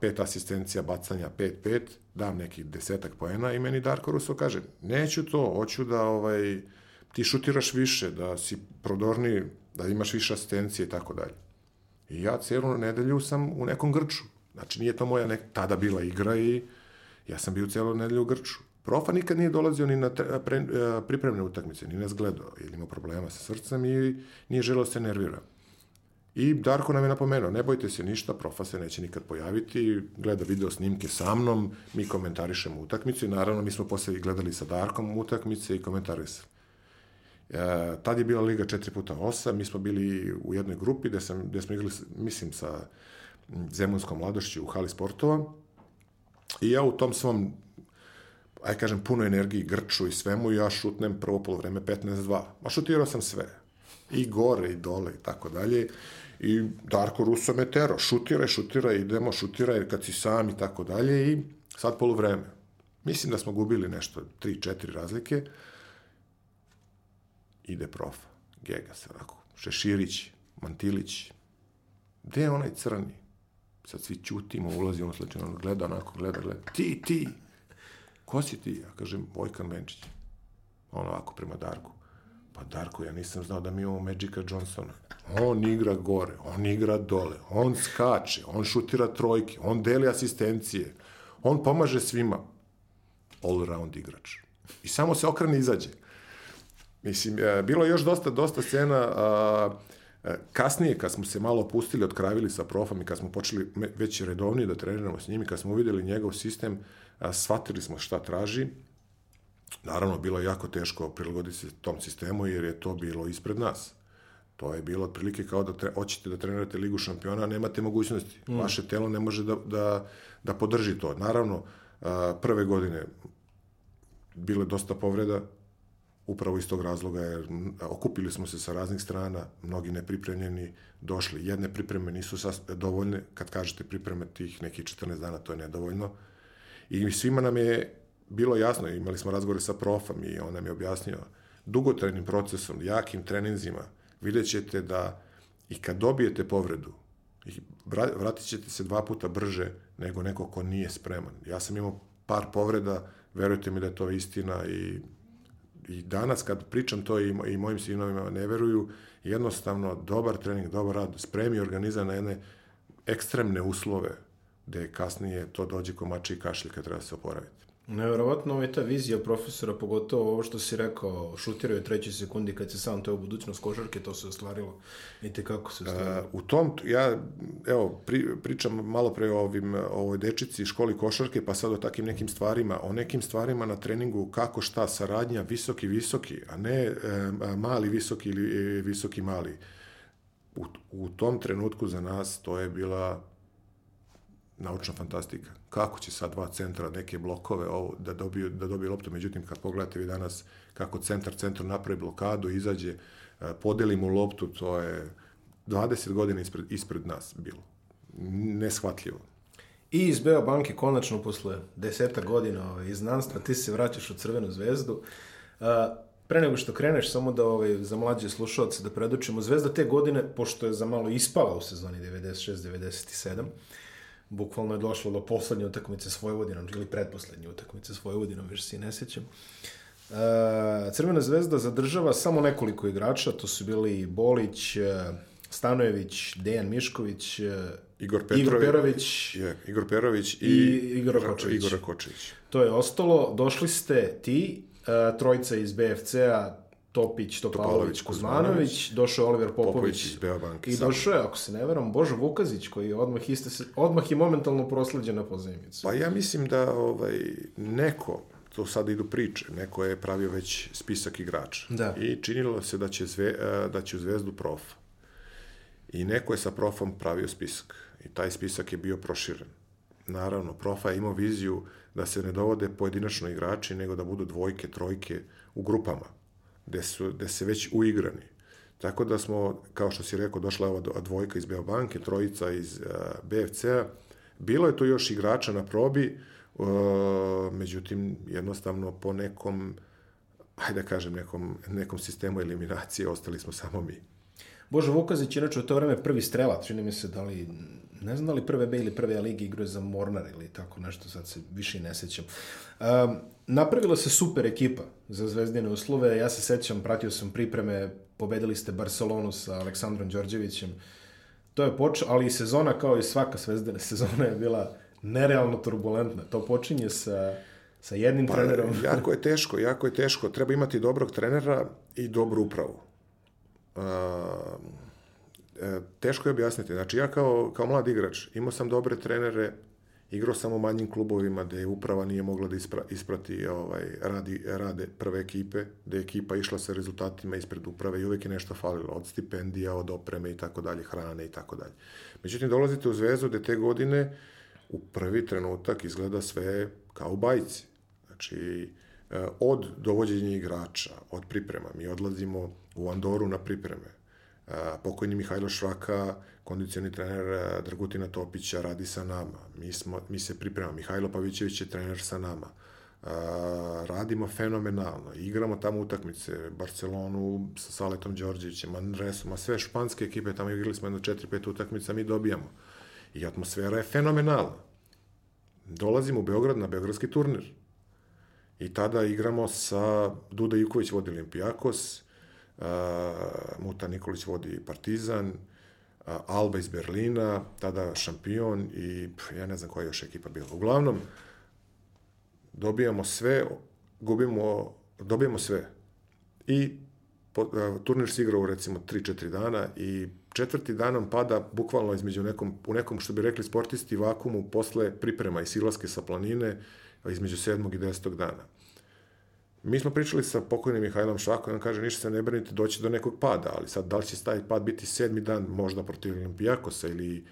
pet asistencija, bacanja, 5-5, dam nekih desetak poena i meni Darko Russo kaže, neću to, hoću da ovaj, ti šutiraš više, da si prodorni, da imaš više asistencije i tako dalje. I ja celu nedelju sam u nekom grču. Znači, nije to moja nek... tada bila igra i ja sam bio celu nedelju u grču. Profa nikad nije dolazio ni na pre, pripremne utakmice, ni nas gledao, ili imao problema sa srcem i nije želeo da se nervira. I Darko nam je napomenuo, ne bojte se ništa, profa se neće nikad pojaviti, gleda video snimke sa mnom, mi komentarišemo utakmicu i naravno mi smo posle gledali sa Darkom utakmice i komentarisali. E, tad je bila Liga 4 puta 8, mi smo bili u jednoj grupi gde, sam, gde smo igrali, mislim, sa Zemunskom mladošću u hali sportova i ja u tom svom aj kažem, puno energiji, grču i svemu, ja šutnem prvo polovreme 15-2. Ma šutirao sam sve. I gore, i dole, i tako dalje. I Darko Russo me tero, šutiraj, šutiraj, idemo, šutiraj kad si sam i tako dalje. I sad polovreme. Mislim da smo gubili nešto, 3-4 razlike. Ide prof. Se onako. Šeširić, Mantilić. Gde je onaj crni? Sad svi ćutimo, ulazimo, slučajno, gleda onako, gleda, gleda. Ti, ti! Ko si ti? Ja kažem, Vojkan Benčić. On ovako prema Darku. Pa Darko, ja nisam znao da mi imamo Magica Johnsona. On igra gore, on igra dole, on skače, on šutira trojke, on deli asistencije, on pomaže svima. All round igrač. I samo se okrene i izađe. Mislim, e, bilo je još dosta, dosta scena, a, e, kasnije kad smo se malo opustili, otkravili sa profom i kad smo počeli već redovnije da treniramo s njim i kad smo uvideli njegov sistem, a, shvatili smo šta traži, Naravno, bilo je jako teško prilagoditi se tom sistemu jer je to bilo ispred nas. To je bilo otprilike kao da tre, hoćete da trenirate Ligu šampiona, a nemate mogućnosti. Mm. Vaše telo ne može da, da, da podrži to. Naravno, prve godine bile dosta povreda, upravo iz tog razloga jer okupili smo se sa raznih strana, mnogi nepripremljeni došli. Jedne pripreme nisu dovoljne, kad kažete pripreme tih nekih 14 dana, to je nedovoljno. I svima nam je bilo jasno, imali smo razgovore sa profom i on nam je objasnio dugotrajnim procesom, jakim treninzima, vidjet ćete da i kad dobijete povredu, vratit ćete se dva puta brže nego neko ko nije spreman. Ja sam imao par povreda, verujte mi da je to istina i, i danas kad pričam to i, i mojim sinovima ne veruju, jednostavno dobar trening, dobar rad, spremi organizam na jedne ekstremne uslove, gde kasnije to dođe komači i kašlje kad treba se oporaviti. Neverovatno je ta vizija profesora, pogotovo ovo što si rekao, šutiraju u trećoj sekundi kad se sam to je u budućnost košarke, to se ostvarilo i te kako se ostvarilo. Uh, u tom, ja, evo, pri, pričam malo pre o ovim, ovoj dečici školi košarke, pa sad o takim nekim stvarima, o nekim stvarima na treningu, kako šta, saradnja, visoki, visoki, a ne e, mali, visoki ili e, visoki, mali. U, u tom trenutku za nas to je bila naučna fantastika. Kako će sad dva centra, neke blokove ovo, da dobiju, da dobiju loptu, međutim kad pogledate vi danas kako centar centru napravi blokadu, izađe, e, podeli mu loptu, to je 20 godina ispred, ispred nas bilo. Neshvatljivo. I iz Beo banke konačno posle deseta godina ovaj, iz znanstva ti se vraćaš u Crvenu zvezdu. Uh, pre nego što kreneš, samo da ovaj, za mlađe slušalce da predočimo, Zvezda te godine, pošto je za malo ispala u sezoni 96-97, bukvalno je došlo do poslednje utakmice s Vojvodinom, ili predposlednje utakmice s Vojvodinom, više se ne sećam. Uh, Crvena zvezda zadržava samo nekoliko igrača, to su bili Bolić, uh, Stanojević, Dejan Mišković, uh, Igor Petrović, Igor Perović, je, Igor Perović i, i Igor Kočević. Kočević. To je ostalo. Došli ste ti, trojica iz BFC-a, Topić, Topalović, Kuzmanović, došao je Oliver Popović, Popović iz Beobanke. I došao je, ako se ne veram, Božo Vukazić, koji je odmah, iste, odmah je momentalno prosleđen na pozemicu. Pa ja mislim da ovaj, neko, to sad idu priče, neko je pravio već spisak igrača. Da. I činilo se da će, zve, da će u zvezdu prof. I neko je sa profom pravio spisak. I taj spisak je bio proširen. naravno, Profa je imao viziju da se ne dovode pojedinačno igrači, nego da budu dvojke, trojke u grupama, gde, su, gde se već uigrani. Tako da smo, kao što si rekao, došla ova dvojka iz Beobanke, trojica iz uh, BFC-a. Bilo je tu još igrača na probi, uh, međutim, jednostavno po nekom, ajde da kažem, nekom, nekom sistemu eliminacije ostali smo samo mi. Bože Vukazić, inače u to vreme prvi strelat, čini mi se da li, ne znam da li prve B ili prve ligi igruje za Mornar ili tako nešto, sad se više ne sećam. Um, napravila se super ekipa za zvezdine uslove, ja se sećam, pratio sam pripreme, pobedili ste Barcelonu sa Aleksandrom Đorđevićem, to je počeo, ali i sezona kao i svaka zvezdina sezona je bila nerealno turbulentna. To počinje sa sa jednim pa, trenerom. jako je teško, jako je teško. Treba imati dobrog trenera i dobru upravu. Uh, teško je objasniti. Znači, ja kao, kao mlad igrač imao sam dobre trenere, igrao sam u manjim klubovima gde uprava nije mogla da ispra, isprati ovaj, radi, rade prve ekipe, gde je ekipa išla sa rezultatima ispred uprave i uvek je nešto falilo, od stipendija, od opreme i tako dalje, hrane i tako dalje. Međutim, dolazite u Zvezdu gde te godine u prvi trenutak izgleda sve kao u bajci. Znači, e, od dovođenja igrača, od priprema, mi odlazimo u Andoru na pripreme. E, pokojni Mihajlo Švaka, kondicioni trener e, Dragutina Topića, radi sa nama. Mi, smo, mi se pripremamo. Mihajlo Pavićević je trener sa nama. radimo fenomenalno. Igramo tamo utakmice, Barcelonu sa Saletom Đorđevićem, Manresom, a sve španske ekipe, tamo igrali smo jedno 4-5 utakmica, mi dobijamo. I atmosfera je fenomenalna. Dolazimo u Beograd na Beogradski turnir I tada igramo sa Duda Ivković vodi Olimpijakos, Muta Nikolić vodi Partizan, uh, Alba iz Berlina, tada šampion i pff, ja ne znam koja je još ekipa bila. Uglavnom, dobijamo sve, gubimo, dobijamo sve. I po, uh, turnir se igrao recimo 3-4 dana i četvrti dan nam pada bukvalno između nekom, u nekom, što bi rekli sportisti, vakumu posle priprema i silaske sa planine, između sedmog i desetog dana. Mi smo pričali sa pokojnim Mihajlom Švakom on kaže ništa se ne brinite, doći do nekog pada, ali sad da li će taj pad biti sedmi dan možda protiv Olimpijakosa ili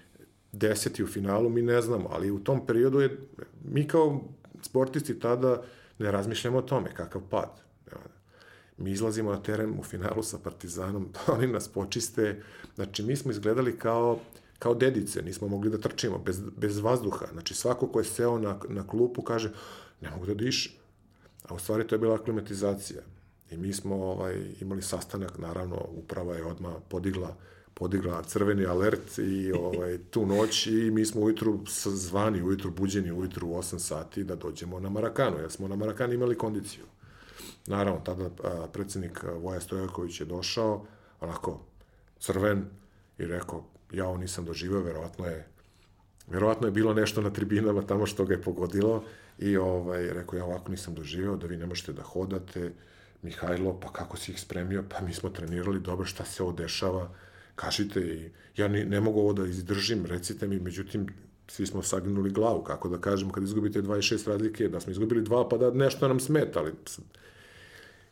deseti u finalu, mi ne znamo, ali u tom periodu je, mi kao sportisti tada ne razmišljamo o tome kakav pad. Mi izlazimo na teren u finalu sa Partizanom, oni nas počiste, znači mi smo izgledali kao kao dedice, nismo mogli da trčimo, bez, bez vazduha. Znači, svako ko je seo na, na klupu kaže, ne mogu da dišem. A u stvari to je bila klimatizacija. I mi smo ovaj, imali sastanak, naravno, uprava je odmah podigla podigla crveni alert i ovaj, tu noć i mi smo ujutru zvani, ujutru buđeni, ujutru u 8 sati da dođemo na Marakanu, jer smo na Marakanu imali kondiciju. Naravno, tada a, predsednik Voja Stojaković je došao, onako crven i rekao, ja ovo nisam doživeo, verovatno je verovatno je bilo nešto na tribinama tamo što ga je pogodilo i ovaj, rekao, ja ovako nisam doživeo da vi ne možete da hodate, Mihajlo, pa kako si ih spremio, pa mi smo trenirali dobro, šta se ovo dešava, kažite i ja ne, ne mogu ovo da izdržim, recite mi, međutim, svi smo sagnuli glavu, kako da kažem, kad izgubite 26 razlike, da smo izgubili dva, pa da nešto nam smeta, ali...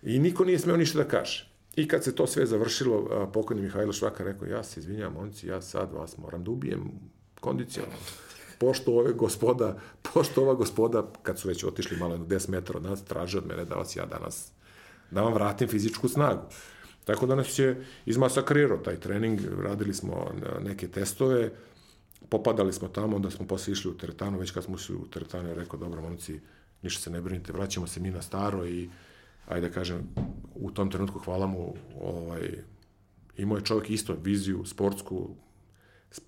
I niko nije smeo ništa da kaže. I kad se to sve završilo, pokojni Mihajlo Švaka rekao, ja se izvinjam, momci, ja sad vas moram da ubijem kondicionalno. Pošto ove gospoda, pošto ova gospoda, kad su već otišli malo na 10 metara od nas, traže od mene da vas ja danas, da vam vratim fizičku snagu. Tako da nas je izmasakrirao taj trening, radili smo neke testove, popadali smo tamo, onda smo posle išli u teretanu, već kad smo išli u teretanu, je rekao, dobro, momci, ništa se ne brinite, vraćamo se mi na staro i ajde da kažem, u tom trenutku hvala mu, ovaj, imao je čovjek isto viziju sportsku,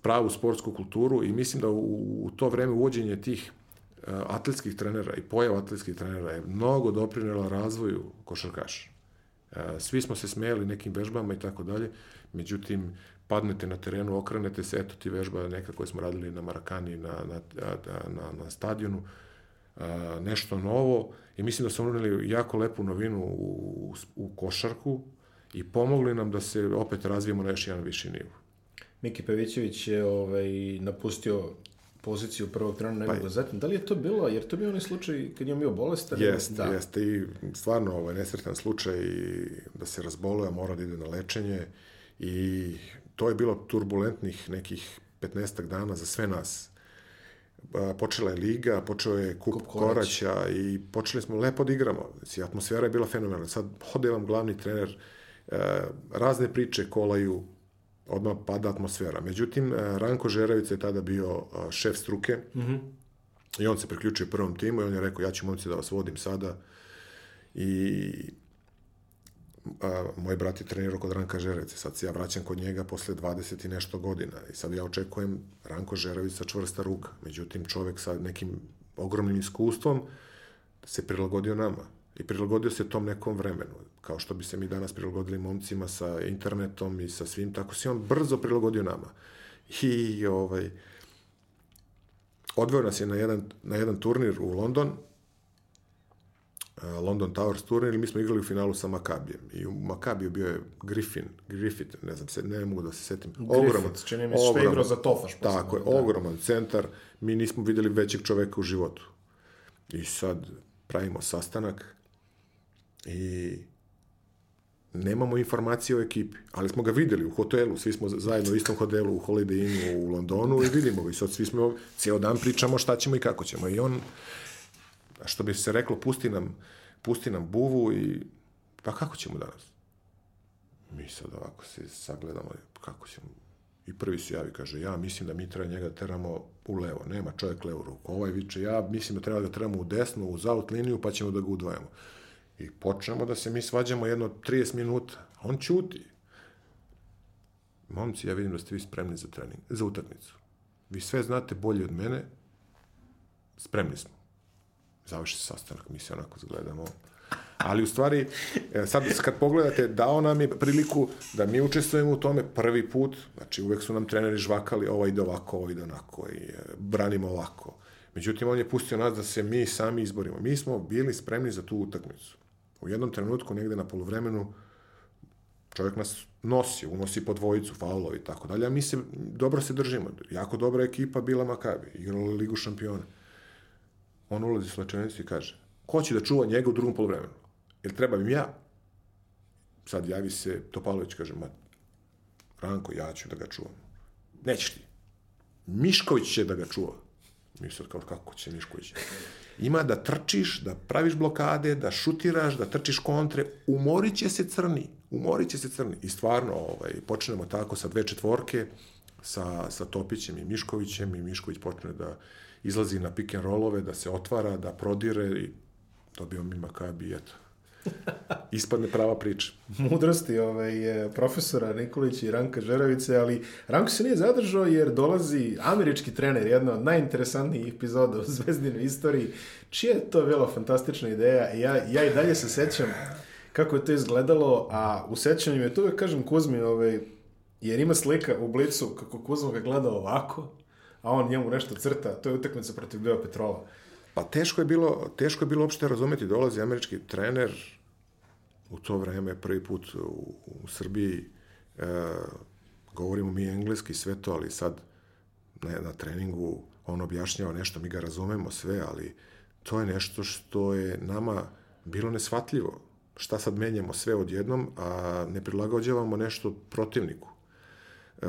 pravu sportsku kulturu i mislim da u, u to vreme uvođenje tih uh, atletskih trenera i pojava atletskih trenera je mnogo doprinela razvoju košarkaša. Uh, svi smo se smejali nekim vežbama i tako dalje, međutim, padnete na terenu, okrenete se, eto ti vežba neka koje smo radili na Marakani, na, na, na, na stadionu, nešto novo i mislim da su uneli jako lepu novinu u, u košarku i pomogli nam da se opet razvijemo na još jedan viši nivo. Miki Pevićević je ovaj, napustio poziciju prvog trenera, ne pa zatim. Da li je to bilo, jer to bio onaj slučaj kad je bio bolestan? Jeste, da. jeste i stvarno ovaj, nesretan slučaj da se razboluje, mora da ide na lečenje i to je bilo turbulentnih nekih 15 dana za sve nas počela je liga, počeo je kup, Kup kup Korać. Koraća i počeli smo lepo da igramo. Znači, atmosfera je bila fenomenalna. Sad ode vam glavni trener, e, razne priče kolaju, odmah pada atmosfera. Međutim, e, Ranko Žeravica je tada bio a, šef struke i on se priključio prvom timu i on je rekao, ja ću momci da vas vodim sada. I a, moj brat je trenirao kod Ranka Žerevice, sad se ja vraćam kod njega posle 20 i nešto godina. I sad ja očekujem Ranko Žerevica čvrsta ruka, međutim čovek sa nekim ogromnim iskustvom se prilagodio nama i prilagodio se tom nekom vremenu, kao što bi se mi danas prilagodili momcima sa internetom i sa svim, tako se on brzo prilagodio nama. I ovaj, odveo nas je na jedan, na jedan turnir u London, uh, London Towers turnir i mi smo igrali u finalu sa Makabijem. I u Makabiju bio je Griffin, Griffith, ne znam, se, ne mogu da se setim. Griffith, čini mi se što je igrao za Tofaš. Tako je, Da. ogroman centar. Mi nismo videli većeg čoveka u životu. I sad pravimo sastanak i nemamo informacije o ekipi, ali smo ga videli u hotelu, svi smo zajedno u istom hotelu u Holiday Innu u Londonu i vidimo ga. I sad svi smo, cijel dan pričamo šta ćemo i kako ćemo. I on, što bi se reklo, pusti nam, pusti nam buvu i pa kako ćemo danas? Mi sad ovako se sagledamo, kako ćemo, i prvi se javi, kaže, ja mislim da mi treba njega da teramo u levo, nema čovjek levu ruku, ovaj viče, ja mislim da treba da teramo u desnu, u zaut liniju, pa ćemo da ga udvajamo. I počnemo da se mi svađamo jedno 30 minuta. On ćuti. Momci, ja vidim da ste vi spremni za trening, za utakmicu. Vi sve znate bolje od mene, spremni smo. Završi se sastanak, mi se onako zgledamo. Ali u stvari, e, sad kad pogledate, dao nam je priliku da mi učestvujemo u tome prvi put, znači uvek su nam treneri žvakali, ovo ide ovako, ovo ide onako i e, branimo ovako. Međutim, on je pustio nas da se mi sami izborimo. Mi smo bili spremni za tu utakmicu. U jednom trenutku, negde na polovremenu, čovjek nas nosi, unosi po dvojicu, faulovi i tako dalje, a mi se, dobro se držimo. Jako dobra ekipa bila Makabi, igrala Ligu šampiona. On ulazi u slačenicu i kaže, ko će da čuva njega u drugom polovremenu? Jel treba im ja? Sad javi se Topalović, kaže, ma, Ranko, ja ću da ga čuvam. Nećeš ti. Mišković će da ga čuva. Mi sad kao, kako će Mišković? Ima da trčiš, da praviš blokade, da šutiraš, da trčiš kontre, umorit će se crni, umorit će se crni. I stvarno, ovaj, počnemo tako sa dve četvorke, sa, sa Topićem i Miškovićem i Mišković počne da izlazi na pick and rollove, da se otvara, da prodire i dobio mi Makabi eto. Ispadne prava priča. mudrosti ovaj, profesora Nikolića i Ranka Žeravice, ali Ranko se nije zadržao jer dolazi američki trener, jedna od najinteresantnijih epizoda u Zvezdinoj istoriji. Čija je to bila fantastična ideja? Ja, ja i dalje se sećam kako je to izgledalo, a u sećanju je to uvek kažem Kuzmi, ovaj, jer ima slika u blicu kako Kuzma ga gleda ovako, a on njemu nešto crta, to je utakmica protiv Beo Petrola. Pa teško je bilo, teško je bilo uopšte razumeti, dolazi američki trener, u to vreme prvi put u, u Srbiji, e, govorimo mi engleski sve to, ali sad na, na treningu on objašnjava nešto, mi ga razumemo sve, ali to je nešto što je nama bilo nesvatljivo. Šta sad menjamo sve odjednom, a ne prilagođavamo nešto protivniku. E,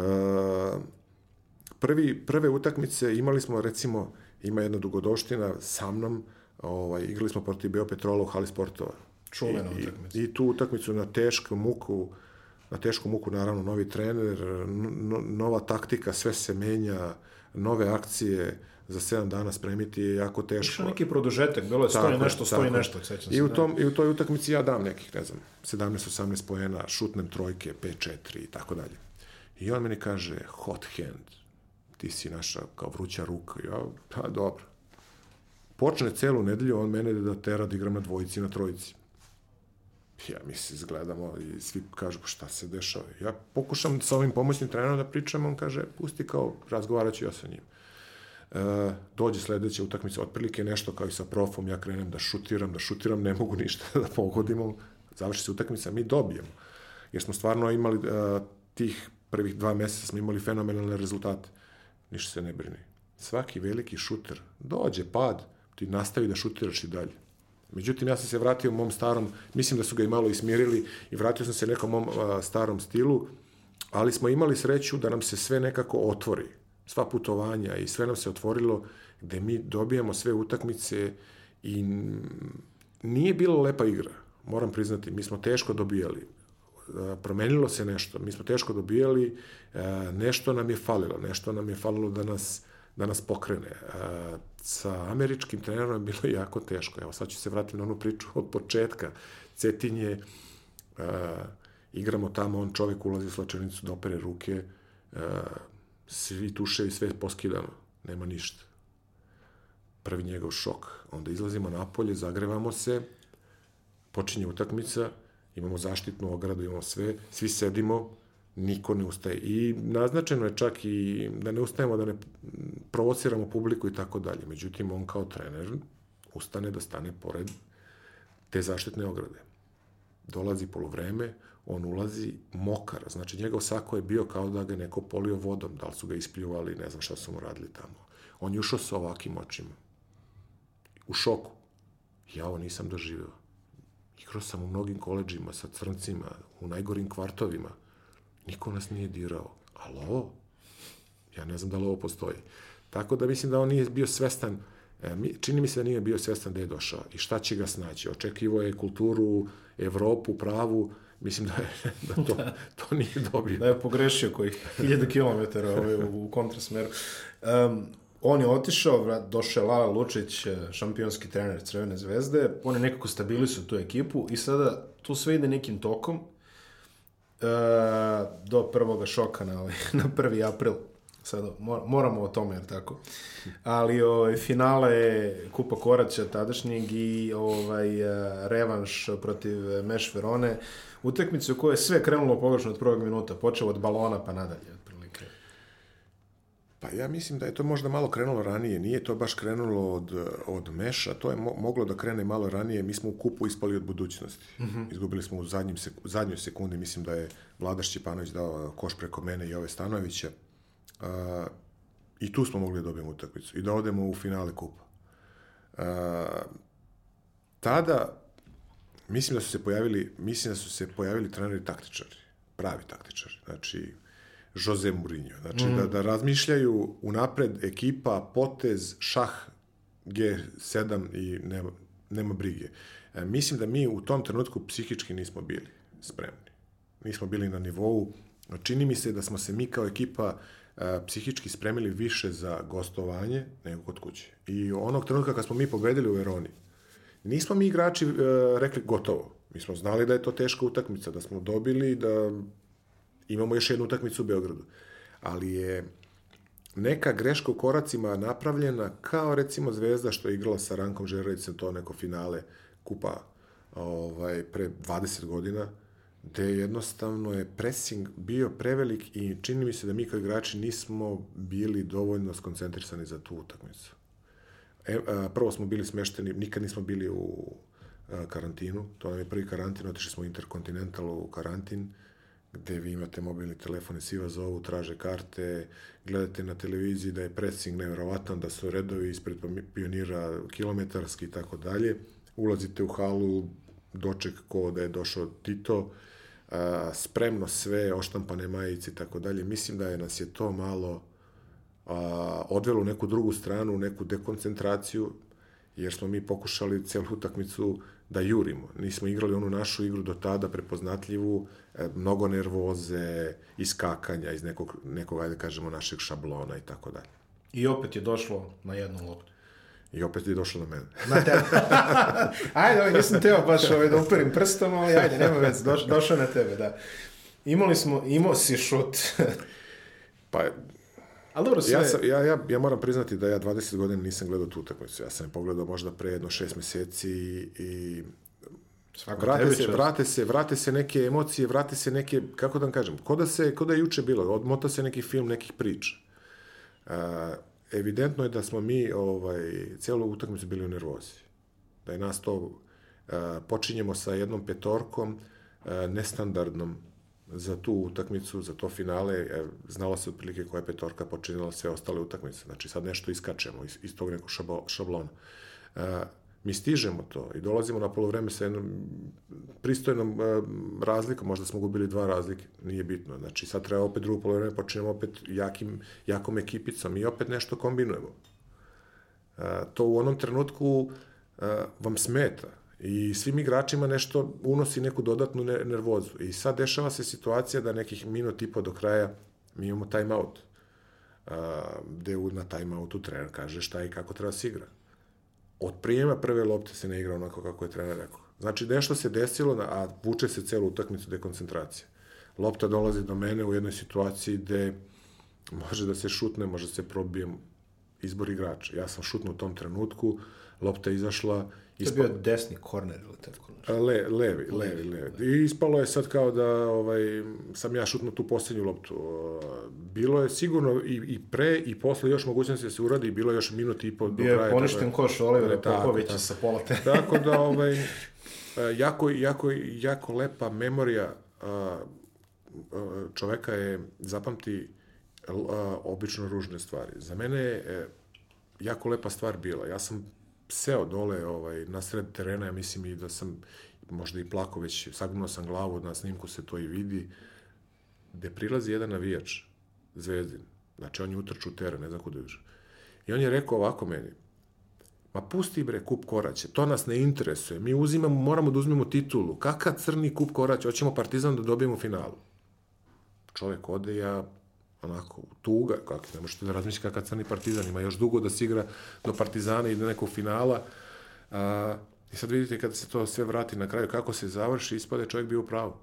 prvi, prve utakmice imali smo recimo ima jedna dugodoština sa mnom ovaj, igrali smo protiv Beo Petrola u hali sportova Čuvena I, utakmica. i, i tu utakmicu na tešku muku na tešku muku naravno novi trener no, nova taktika sve se menja nove akcije za 7 dana spremiti je jako teško Išao neki produžetak, bilo je stoji Tako, nešto, stoji tako. nešto, sećam se. I u, da. tom, I u toj utakmici ja dam nekih, ne znam, 17-18 poena, šutnem trojke, 5-4 i tako dalje. I on meni kaže, hot hand, ti si naša kao vruća ruka. Ja, pa dobro. Počne celu nedelju, on mene da tera da igram na dvojici na trojici. Ja mi se izgledamo i svi kažu "Pa šta se dešava. Ja pokušam sa ovim pomoćnim trenerom da pričam, on kaže pusti kao razgovarat ću ja sa njim. E, dođe sledeća utakmica, otprilike nešto kao i sa profom, ja krenem da šutiram, da šutiram, ne mogu ništa da pogodimo, završi se utakmica, mi dobijemo. Jer smo stvarno imali e, tih prvih dva meseca smo imali fenomenalne rezultate. Ništa se ne brini. Svaki veliki šuter, dođe pad, ti nastavi da šutiraš i dalje. Međutim, ja sam se vratio mom starom, mislim da su ga i malo ismirili i vratio sam se nekom mom a, starom stilu, ali smo imali sreću da nam se sve nekako otvori. sva putovanja i sve nam se otvorilo gde mi dobijamo sve utakmice i nije bilo lepa igra, moram priznati, mi smo teško dobijali. Promenilo se nešto, mi smo teško dobijali, nešto nam je falilo, nešto nam je falilo da nas, da nas pokrene. E, sa američkim trenerom je bilo jako teško. Evo, sad ću se vratiti na onu priču od početka. Cetinje, igramo tamo, on čovjek ulazi u slačenicu da opere ruke, svi tuše i sve poskidano, nema ništa. Prvi njegov šok. Onda izlazimo napolje, zagrevamo se, počinje utakmica, imamo zaštitnu ogradu, imamo sve, svi sedimo, niko ne ustaje. I naznačeno je čak i da ne ustajemo, da ne provociramo publiku i tako dalje. Međutim, on kao trener ustane da stane pored te zaštitne ograde. Dolazi polovreme, on ulazi mokar, znači njegov sako je bio kao da ga neko polio vodom, da li su ga ispljuvali, ne znam šta su mu radili tamo. On je ušao sa ovakim očima. U šoku. Ja ovo nisam doživeo. Igrao sam u mnogim koleđima sa crncima, u najgorim kvartovima. Niko nas nije dirao. Ali ovo, ja ne znam da li ovo postoji. Tako da mislim da on nije bio svestan, e, čini mi se da nije bio svestan da je došao i šta će ga snaći. Očekivo je kulturu, Evropu, pravu, mislim da, je, da to, to nije dobio. Da je pogrešio kojih hiljada kilometara ovaj, u kontrasmeru. Um, on je otišao, došao je Lala Lučić, e, šampionski trener Crvene zvezde, on je nekako stabilisao tu ekipu i sada tu sve ide nekim tokom do prvoga šoka na, ovaj, na 1. april. Sada moramo o tome, jer tako. Ali ovaj, finale Kupa Koraća tadašnjeg i ovaj, e, revanš protiv Meš Verone, utakmice u kojoj je sve krenulo pogrešno od prvog minuta, počeo od balona pa nadalje. Pa ja mislim da je to možda malo krenulo ranije. Nije to baš krenulo od, od Meša, to je mo moglo da krene malo ranije. Mi smo u kupu ispali od budućnosti. Mm -hmm. Izgubili smo u zadnjim sek zadnjoj sekundi, mislim da je Vlada Šćepanović dao koš preko mene i ove Stanovića. Uh, I tu smo mogli da dobijemo utakmicu i da odemo u finale kupa. Uh, tada mislim da su se pojavili, mislim da su se pojavili treneri taktičari, pravi taktičari. Znači, Jose Mourinho. Znači, mm. da, da razmišljaju unapred ekipa, potez, šah, G7 i nema, nema brige. E, mislim da mi u tom trenutku psihički nismo bili spremni. Nismo bili na nivou. Čini mi se da smo se mi kao ekipa e, psihički spremili više za gostovanje nego kod kuće. I onog trenutka kad smo mi pobedili u Veroni, nismo mi igrači e, rekli gotovo. Mi smo znali da je to teška utakmica, da smo dobili, da Imamo još jednu utakmicu u Beogradu. Ali je neka greška u koracima napravljena kao recimo Zvezda što je igrala sa Rankom Žerovicem to neko finale kupa ovaj, pre 20 godina, gde jednostavno je pressing bio prevelik i čini mi se da mi kao igrači nismo bili dovoljno skoncentrisani za tu utakmicu. E, a, prvo smo bili smešteni, nikad nismo bili u a, karantinu, to nam je prvi karantin, otišli smo u Intercontinental u karantin, gde vi imate mobilni telefon i svi vas zovu, traže karte, gledate na televiziji da je pressing nevjerovatan, da su redovi ispred pionira kilometarski i tako dalje. Ulazite u halu, doček ko da je došao Tito, a, spremno sve, oštampane majice i tako dalje. Mislim da je nas je to malo a, odvelo u neku drugu stranu, neku dekoncentraciju, jer smo mi pokušali celu utakmicu da jurimo. Nismo igrali onu našu igru do tada prepoznatljivu, e, mnogo nervoze, iskakanja iz nekog, nekog ajde kažemo, našeg šablona i tako dalje. I opet je došlo na jednu loptu. I opet je došlo na mene. Na tebe. ajde, ovaj, nisam teo baš ovaj, da uperim prstom, ali ajde, nema već, doš, došao na tebe, da. Imali smo, imao si šut. pa, Ali dobro, sve... Ja, sam, ja, ja, ja moram priznati da ja 20 godina nisam gledao tu utakmicu. Ja sam je pogledao možda pre jedno šest meseci i Svako vrate se, vrate se, vrate se neke emocije, vrate se neke, kako da vam kažem, ko da, se, ko da je juče bilo, odmota se neki film, nekih priča. Uh, evidentno je da smo mi ovaj, cijelu utakmicu bili u nervozi. Da je nas to, uh, počinjemo sa jednom petorkom, uh, nestandardnom, za tu utakmicu, za to finale, e, znalo se otprilike koja je petorka počinila sve ostale utakmice. Znači sad nešto iskačemo iz, iz tog nekog šablona. E, Mi stižemo to i dolazimo na polovreme sa jednom pristojnom e, razlikom, možda smo gubili dva razlike, nije bitno. Znači sad treba opet drugo polovreme, počinjemo opet jakim, jakom ekipicom i opet nešto kombinujemo. To u onom trenutku vam smeta i svim igračima nešto unosi neku dodatnu nervozu. I sad dešava se situacija da nekih minut i po do kraja mi imamo timeout. Uh, gde na timeoutu trener kaže šta i kako treba da se igra. Od prijema prve lopte se ne igra onako kako je trener rekao. Znači, nešto se desilo, a vuče se celu utakmicu dekoncentracije. Lopta dolazi do mene u jednoj situaciji gde može da se šutne, može da se probije izbor igrača. Ja sam šutnuo u tom trenutku, lopta izašla, To je bio desni korner ili tako nešto? Le, levi, levi, levi. I ispalo je sad kao da ovaj, sam ja šutnuo tu poslednju loptu. Bilo je sigurno i, i pre i posle još mogućnosti da se uradi bilo je još minut i po do kraja. Bio je poništen koš Olivera Popovića sa pola te. tako da, ovaj, jako, jako, jako lepa memorija čoveka je zapamti obično ružne stvari. Za mene je e, jako lepa stvar bila. Ja sam seo dole ovaj, na sred terena, ja mislim i da sam možda i plako već, sagnuo sam glavu, na snimku se to i vidi, gde prilazi jedan navijač, Zvezdin, znači on je utrču teren, ne znam kuda još. I on je rekao ovako meni, ma pusti bre kup koraće, to nas ne interesuje, mi uzimamo, moramo da uzmemo titulu, kakav crni kup koraće, hoćemo Partizan da dobijemo finalu. Čovek ode, ja onako tuga, kako ne možete da razmišljati kakav crni partizan, ima još dugo da se igra do partizana i do nekog finala. A, I sad vidite kada se to sve vrati na kraju, kako se završi, ispade čovjek bio u pravu.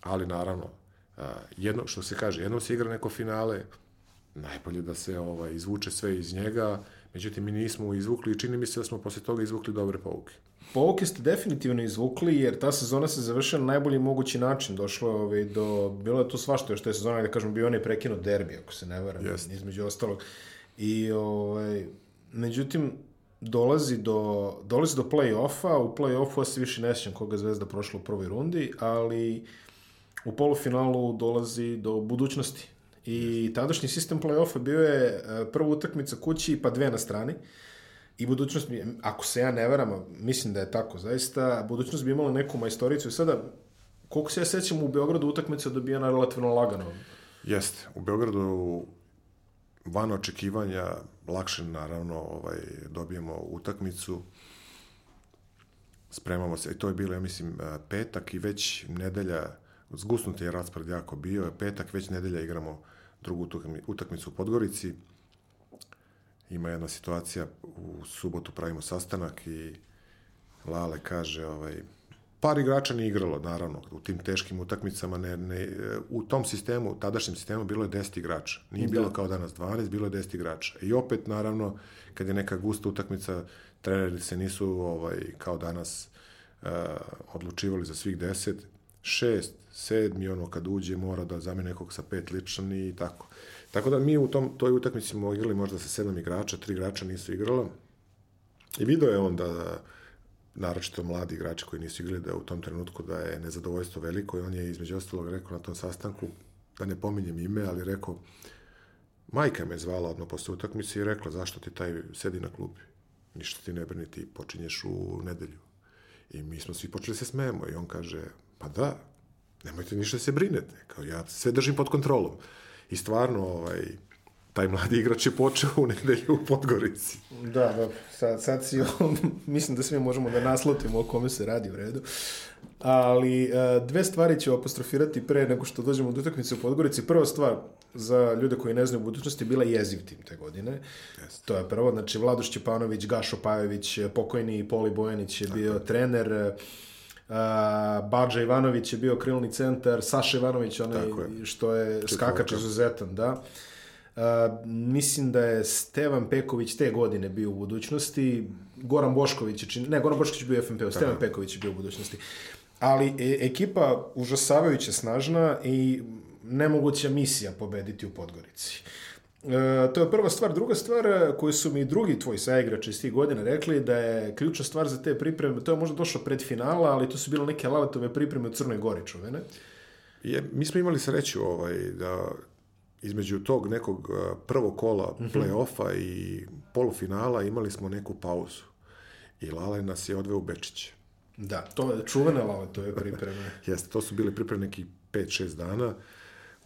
Ali naravno, a, jedno, što se kaže, jednom se igra neko finale, najbolje da se ovaj, izvuče sve iz njega, međutim mi nismo izvukli i čini mi se da smo posle toga izvukli dobre pouke. Pouke ste definitivno izvukli, jer ta sezona se završila na najbolji mogući način. Došlo je ovaj, do... Bilo je to svašto još te sezona, da kažem, bio on je prekinut derbi, ako se ne varam, yes. između ostalog. I, ovaj, međutim, dolazi do, dolazi do play-offa, u play-offu se više ne sjećam koga Zvezda prošla u prvoj rundi, ali u polufinalu dolazi do budućnosti. I tadašnji sistem play-offa bio je e, prva utakmica kući pa dve na strani. I budućnost, bi, ako se ja ne varam, mislim da je tako, zaista, budućnost bi imala neku majstoricu i sada, koliko se ja sećam, u Beogradu utakmica dobijena relativno lagano. Jeste, u Beogradu van očekivanja, lakše naravno ovaj, dobijemo utakmicu, spremamo se, i to je bilo, ja mislim, petak i već nedelja, zgusnuti je raspored jako bio, petak, već nedelja igramo drugu utakmicu u Podgorici, ima jedna situacija, u subotu pravimo sastanak i Lale kaže, ovaj, par igrača nije igralo, naravno, u tim teškim utakmicama, ne, ne, u tom sistemu, tadašnjem sistemu, bilo je 10 igrača. Nije da. bilo kao danas 12, bilo je 10 igrača. I opet, naravno, kad je neka gusta utakmica, treneri se nisu, ovaj, kao danas, uh, odlučivali za svih 10, šest, sedmi, ono, kad uđe, mora da zamene nekog sa pet ličan i tako. Tako da mi u tom, toj utakmici smo igrali možda sa sedam igrača, tri igrača nisu igrala. I video je on da, naročito mladi igrači koji nisu igrali, da u tom trenutku da je nezadovoljstvo veliko i on je između ostalog rekao na tom sastanku, da ne pominjem ime, ali rekao, majka me zvala odmah posle utakmice i rekla, zašto ti taj sedi na klupi? Ništa ti ne brini, ti počinješ u nedelju. I mi smo svi počeli se smejemo i on kaže, pa da, nemojte ništa da se brinete, kao ja sve držim pod kontrolom. I stvarno, ovaj, taj mladi igrač je počeo u nedelju u Podgorici. Da, da, sad, sad si, mislim da svi možemo da naslutimo o kome se radi u redu. Ali e, dve stvari ću apostrofirati pre nego što dođemo do utakmice u Podgorici. Prva stvar, za ljude koji ne znaju u budućnosti, bila jeziv tim te godine. Yes. To je prvo. Znači, Vladoš Čepanović, Gašo Pajović, pokojni Poli Bojanić je bio Tako. trener. Uh, Bađa Ivanović je bio krilni centar, Saša Ivanović, onaj je. što je skakač izuzetan, da. Uh, mislim da je Stevan Peković te godine bio u budućnosti, Goran Bošković je čin... ne, Goran Bošković je bio u FNP-u, Stevan Peković je bio u budućnosti. Ali e, ekipa užasavajuće snažna i nemoguća misija pobediti u Podgorici. E, to je prva stvar. Druga stvar e, koju su mi drugi tvoji saigrači iz tih godina rekli da je ključna stvar za te pripreme, to je možda došlo pred finala, ali to su bile neke laletove pripreme u Crnoj Gori, čuvene. Je, mi smo imali sreću ovaj, da između tog nekog e, prvog kola mm -hmm. play-offa i polufinala imali smo neku pauzu. i Lale nas je odveo u Bečić. Da, to je čuvene lale, to je pripreme. Jeste, to su bile pripreme nekih 5-6 dana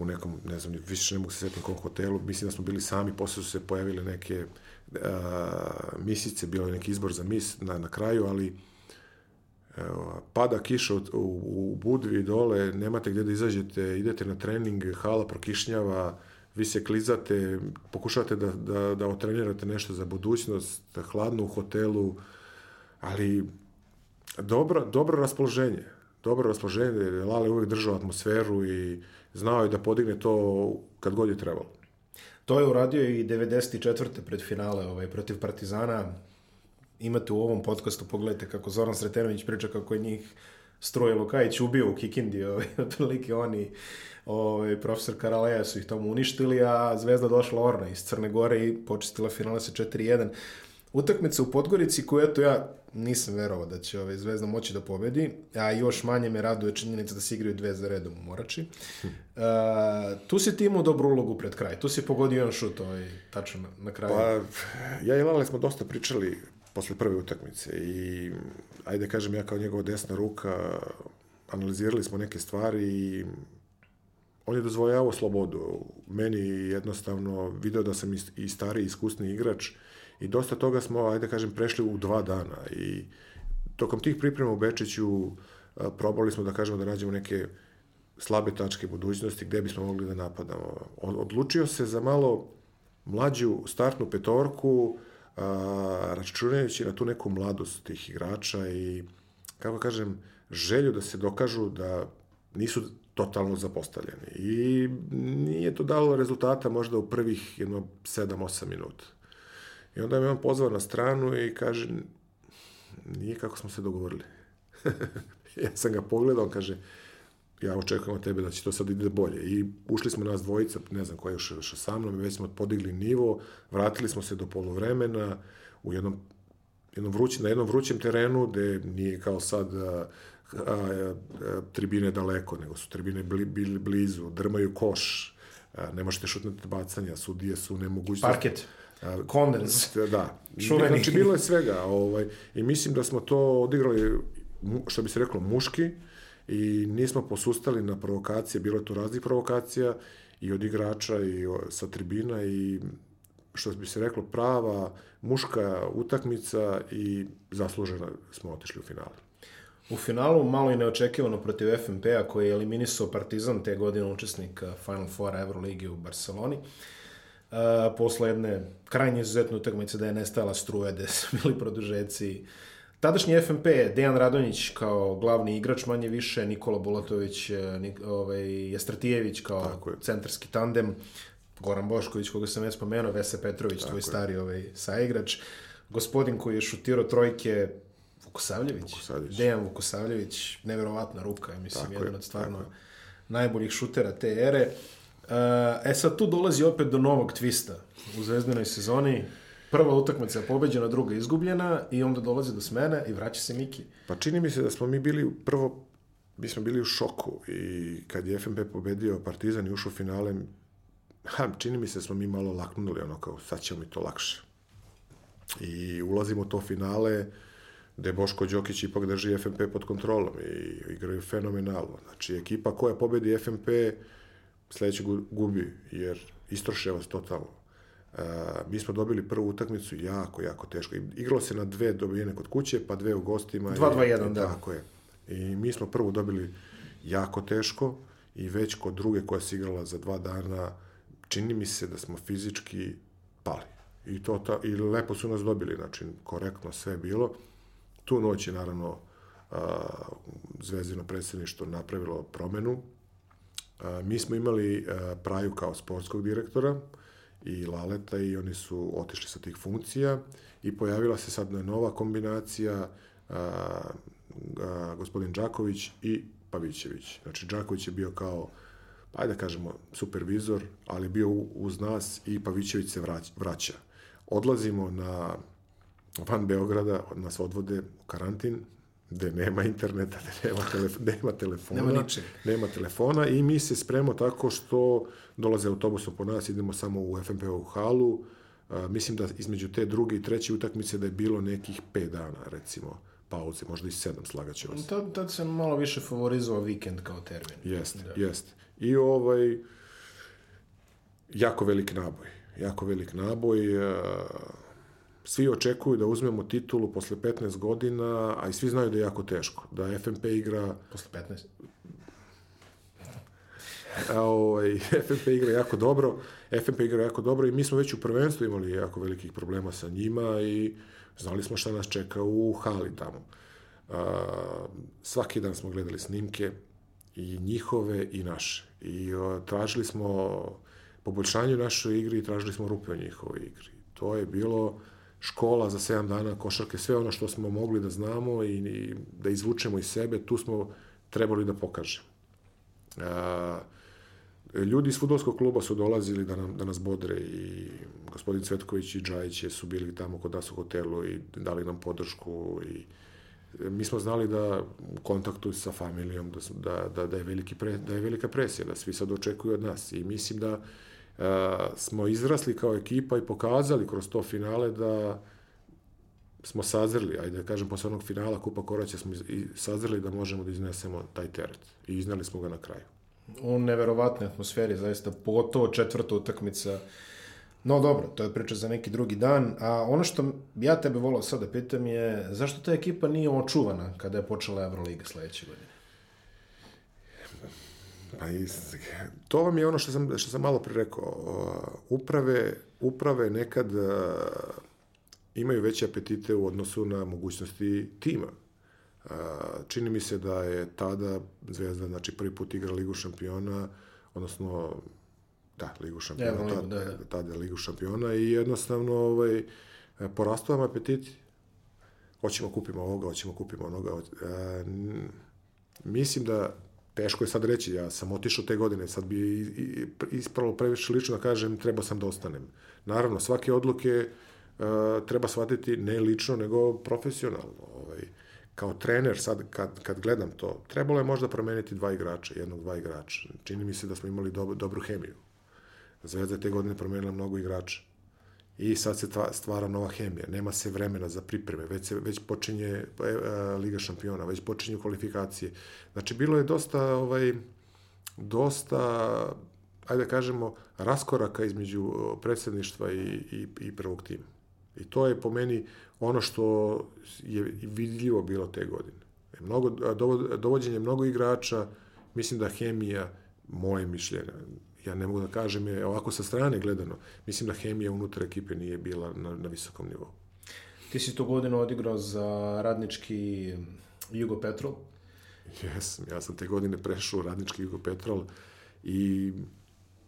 u nekom, ne znam, više ne mogu se sjetiti kom hotelu, mislim da smo bili sami, posle su se pojavile neke a, misice, bio je neki izbor za mis na, na kraju, ali evo, pada kiša u, u, Budvi dole, nemate gdje da izađete, idete na trening, hala prokišnjava, vi se klizate, pokušavate da, da, da otrenirate nešto za budućnost, hladno u hotelu, ali dobro, dobro raspoloženje. Dobro raspoloženje, Lale uvijek držao atmosferu i znao je da podigne to kad god je trebalo. To je uradio i 94. pred finale ovaj, protiv Partizana. Imate u ovom podcastu, pogledajte kako Zoran Sretenović priča kako je njih Struje Lukajić ubio u Kikindi, ovaj, otprilike oni, ovaj, profesor Karaleja su ih tamo uništili, a Zvezda došla Orna iz Crne Gore i počistila finale sa 4-1. Utakmica u Podgorici koju, eto, ja nisam verovao da će ovaj, Zvezda moći da pobedi, a još manje me raduje činjenica da se igraju dve za redom u Morači. Uh, tu si ti imao dobru ulogu pred kraj, tu si pogodio jedan šut ovaj, tačno na, na kraju. Pa, ja i Lale smo dosta pričali posle prve utakmice i ajde kažem ja kao njegova desna ruka analizirali smo neke stvari i on je dozvoljavao slobodu. Meni jednostavno video da sam i stariji, iskusni igrač i dosta toga smo, ajde kažem, prešli u dva dana i tokom tih priprema u Bečiću probali smo da kažemo da nađemo neke slabe tačke budućnosti gde bismo mogli da napadamo. Odlučio se za malo mlađu startnu petorku, a, računajući na tu neku mladost tih igrača i, kako kažem, želju da se dokažu da nisu totalno zapostavljeni. I nije to dalo rezultata možda u prvih jedno 7-8 minuta. I onda me on pozvao na stranu i kaže, nije kako smo se dogovorili. ja sam ga pogledao, on kaže, ja očekujem od tebe da će to sad ide bolje. I ušli smo nas dvojica, ne znam ko je još, još sa mnom, već smo podigli nivo, vratili smo se do polovremena u jednom, jednom vrući, na jednom vrućem terenu gde nije kao sad a, a, a, tribine daleko, nego su tribine bili, bili blizu, drmaju koš, a, ne možete šutnati bacanja, sudije su nemogućnosti. Parket. Kondens. Da. Šuveni. Znači, bilo je svega. Ovaj, I mislim da smo to odigrali, što bi se reklo, muški, i nismo posustali na provokacije, bilo je tu raznih provokacija i od igrača i sa tribina i što bi se reklo prava muška utakmica i zasluženo smo otišli u finale. U finalu malo i neočekivano protiv FNP-a koji je eliminisao Partizan te godine učesnik Final Four Euroligi u Barceloni. Uh, posle jedne krajnje izuzetne utakmice da je nestala struja, da su bili produžeci, Tadašnji FNP, Dejan Radonjić kao glavni igrač, manje više, Nikola Bulatović, e, Nik, ovaj, Jestratijević kao centarski tandem, Goran Bošković, koga sam već spomenuo, Vese Petrović, Tako tvoj je. stari ovaj, saigrač, gospodin koji je šutirao trojke, Vukosavljević, Vukosavljević. Dejan Vukosavljević, neverovatna ruka, mislim, Tako jedan od stvarno Tako najboljih šutera te ere. Uh, e sad tu dolazi opet do novog twista u zvezdinoj sezoni prva utakmica pobeđena, druga izgubljena i onda dolazi do smene i vraća se Miki. Pa čini mi se da smo mi bili prvo mi smo bili u šoku i kad je FNP pobedio Partizan i ušao finale, ha, čini mi se da smo mi malo laknuli, ono kao sad ćemo mi to lakše. I ulazimo u to finale gde Boško Đokić ipak drži FNP pod kontrolom i igraju fenomenalno. Znači, ekipa koja pobedi FNP sledeće gubi, jer istroševa se totalno. Uh, mi smo dobili prvu utakmicu jako, jako teško. Igralo se na dve dobijene kod kuće, pa dve u gostima. 2-2-1, da. Tako je. I mi smo prvu dobili jako teško i već kod druge koja se igrala za dva dana, čini mi se da smo fizički pali. I, to, ta, i lepo su nas dobili, znači korektno sve bilo. Tu noć je naravno uh, Zvezdino predsjedništvo napravilo promenu. Mi smo imali Praju kao sportskog direktora, i Laleta i oni su otišli sa tih funkcija i pojavila se sad nova kombinacija a, a, gospodin Đaković i Pavićević. Znači, Đaković je bio kao, ajde da kažemo, supervizor, ali bio uz nas i Pavićević se vrać, vraća. Odlazimo na van Beograda, nas odvode u karantin, gde nema interneta, gde nema, telef nema telefona. Nema ničeg. Nema telefona i mi se spremamo tako što dolaze autobusom po nas, idemo samo u FNP u halu, A, mislim da između te druge i treće utakmice da je bilo nekih pet dana, recimo, pauze, možda i sedam, slagaće vas. Tad, tad se malo više favorizovao vikend kao termin. Jest, Da. jest. I ovaj, jako velik naboj. Jako velik naboj. Svi očekuju da uzmemo titulu posle 15 godina, a i svi znaju da je jako teško. Da FNP igra Posle 15. A, ovaj, FNP igra jako dobro, FNP igra jako dobro i mi smo već u prvenstvu imali jako velikih problema sa njima i znali smo šta nas čeka u hali tamo. A, svaki dan smo gledali snimke i njihove i naše. I o, tražili smo poboljšanje u našoj igri i tražili smo rupe u njihovoj igri. To je bilo škola za 7 dana košarke, sve ono što smo mogli da znamo i, i da izvučemo iz sebe, tu smo trebali da pokažemo. A, ljudi iz futbolskog kluba su dolazili da, nam, da nas bodre i gospodin Cvetković i Džajić su bili tamo kod nas u hotelu i dali nam podršku i e, mi smo znali da u kontaktu sa familijom da, da, da, da, je, veliki pre, da je velika presija, da svi sad očekuju od nas i mislim da smo izrasli kao ekipa i pokazali kroz to finale da smo sazreli, ajde da kažem, posle onog finala Kupa Koraća smo i sazreli da možemo da iznesemo taj teret. I iznali smo ga na kraju. u neverovatnoj atmosferi, zaista, pogotovo četvrta utakmica. No dobro, to je priča za neki drugi dan, a ono što ja tebe volao sad da pitam je, zašto ta ekipa nije očuvana kada je počela Euroliga sledeće godine? Pa i, to vam je ono što sam, što sam malo pre rekao. Uprave, uprave nekad a, imaju veće apetite u odnosu na mogućnosti tima. A, čini mi se da je tada Zvezda znači, prvi put igra Ligu šampiona, odnosno da, Ligu šampiona, Evroligu, tada, da, da. tada Ligu šampiona i jednostavno ovaj, porastao vam apetiti. Hoćemo kupimo ovoga, hoćemo kupimo onoga. mislim da teško je sad reći, ja sam otišao te godine, sad bi ispravo previše lično da kažem, treba sam da ostanem. Naravno, svake odluke uh, treba shvatiti ne lično, nego profesionalno. Ovaj, kao trener, sad kad, kad gledam to, trebalo je možda promeniti dva igrača, jednog, dva igrača. Čini mi se da smo imali dob dobru hemiju. Zvezda je te godine promenila mnogo igrača. I sad se tva- stvara nova hemija. Nema se vremena za pripreme. Već, se, već počinje e, e, Liga šampiona, već počinju kvalifikacije. Znači, bilo je dosta, ovaj, dosta, ajde da kažemo, raskoraka između predsedništva i, i, i prvog tima. I to je po meni ono što je vidljivo bilo te godine. Mnogo, a, dovo- dovođenje mnogo igrača, mislim da hemija, moje mišljenje, ja ne mogu da kažem je ovako sa strane gledano, mislim da hemija unutar ekipe nije bila na, na visokom nivou. Ti si tu godinu odigrao za radnički Jugo Petrol. Jesam, ja sam te godine prešao u Radnički Jugo Petrol i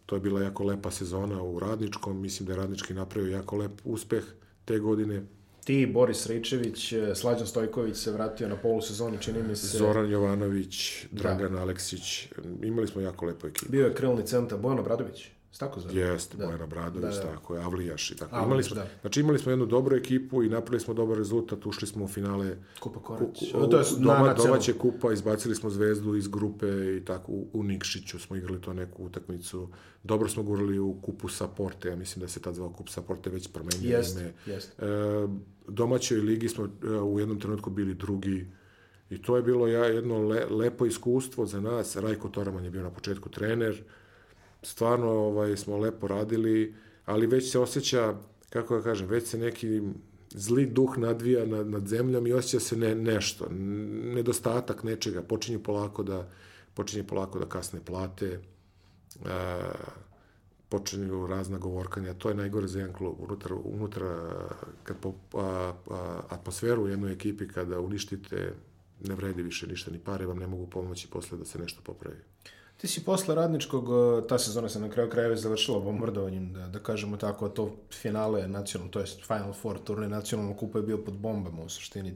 to je bila jako lepa sezona u Radničkom, mislim da je Radnički napravio jako lep uspeh te godine. Ti, Boris Rejčević, Slađan Stojković se vratio na polusezoni, čini mi se. Zoran Jovanović, Dragan Aleksić, imali smo jako lepu ekipu. Bio je krilni centar Bojan Obradović. Tako zove? Jeste, Da. Bojan Obradović, Da, da. tako je, Avlijaš i tako. Avlijaš, imali smo, da. Znači imali smo jednu dobru ekipu i napravili smo dobar rezultat, ušli smo u finale Kupa ku, Korać. ku, to je doma, na domaće kupa, izbacili smo zvezdu iz grupe i tako u, u Nikšiću smo igrali to neku utakmicu. Dobro smo gurali u kupu Saporte, ja mislim da se tad zvao kup Saporte već promenio Jest, ime. jest. E, domaćoj ligi smo e, u jednom trenutku bili drugi i to je bilo ja, jedno le, lepo iskustvo za nas. Rajko Toraman je bio na početku trener, stvarno ovaj, smo lepo radili, ali već se osjeća, kako da kažem, već se neki zli duh nadvija nad, nad zemljom i osjeća se ne, nešto, nedostatak nečega, počinju polako da počinje polako da kasne plate, e, počinju razna govorkanja, to je najgore za jedan klub. Unutra, unutra kad po, a, a, atmosferu u jednoj ekipi kada uništite, ne vredi više ništa, ni pare vam ne mogu pomoći posle da se nešto popravi. Ti si posle radničkog, uh, ta sezona se na kraju krajeva završila bombardovanjem, da, da kažemo tako, a to finale nacionalno, to je Final Four, turnir nacionalnog kupa je bio pod bombama u suštini.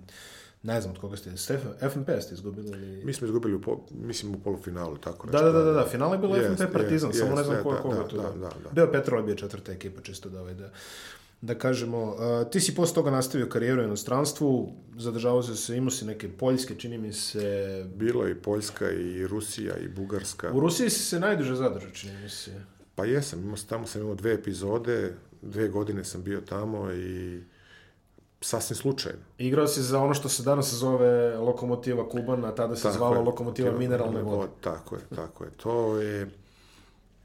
Ne znam od koga ste, Stefan, FNP ste izgubili ili... Mi smo izgubili, u, po, mislim, u polufinalu, tako Da, da, da, da, da, finale je bilo Jest, FNP Partizan, jest, samo ne jest, znam da, ko je da, koga da, tu. da, Da, da, da. Bio Petrol je bio četvrta ekipa, čisto da ovaj, da, da kažemo. Uh, ti si posle toga nastavio karijeru u inostranstvu, zadržavao se se, imao si neke poljske, čini mi se... Bilo je i Poljska, i Rusija, i Bugarska. U Rusiji si se najduže zadržao, čini mi se. Pa jesam, imao, tamo sam imao dve epizode, dve godine sam bio tamo i sasvim slučajno. Igrao si za ono što se danas zove Lokomotiva Kuban, a tada se tako zvala je, Lokomotiva Mineralne vode. Tako je, tako je. To je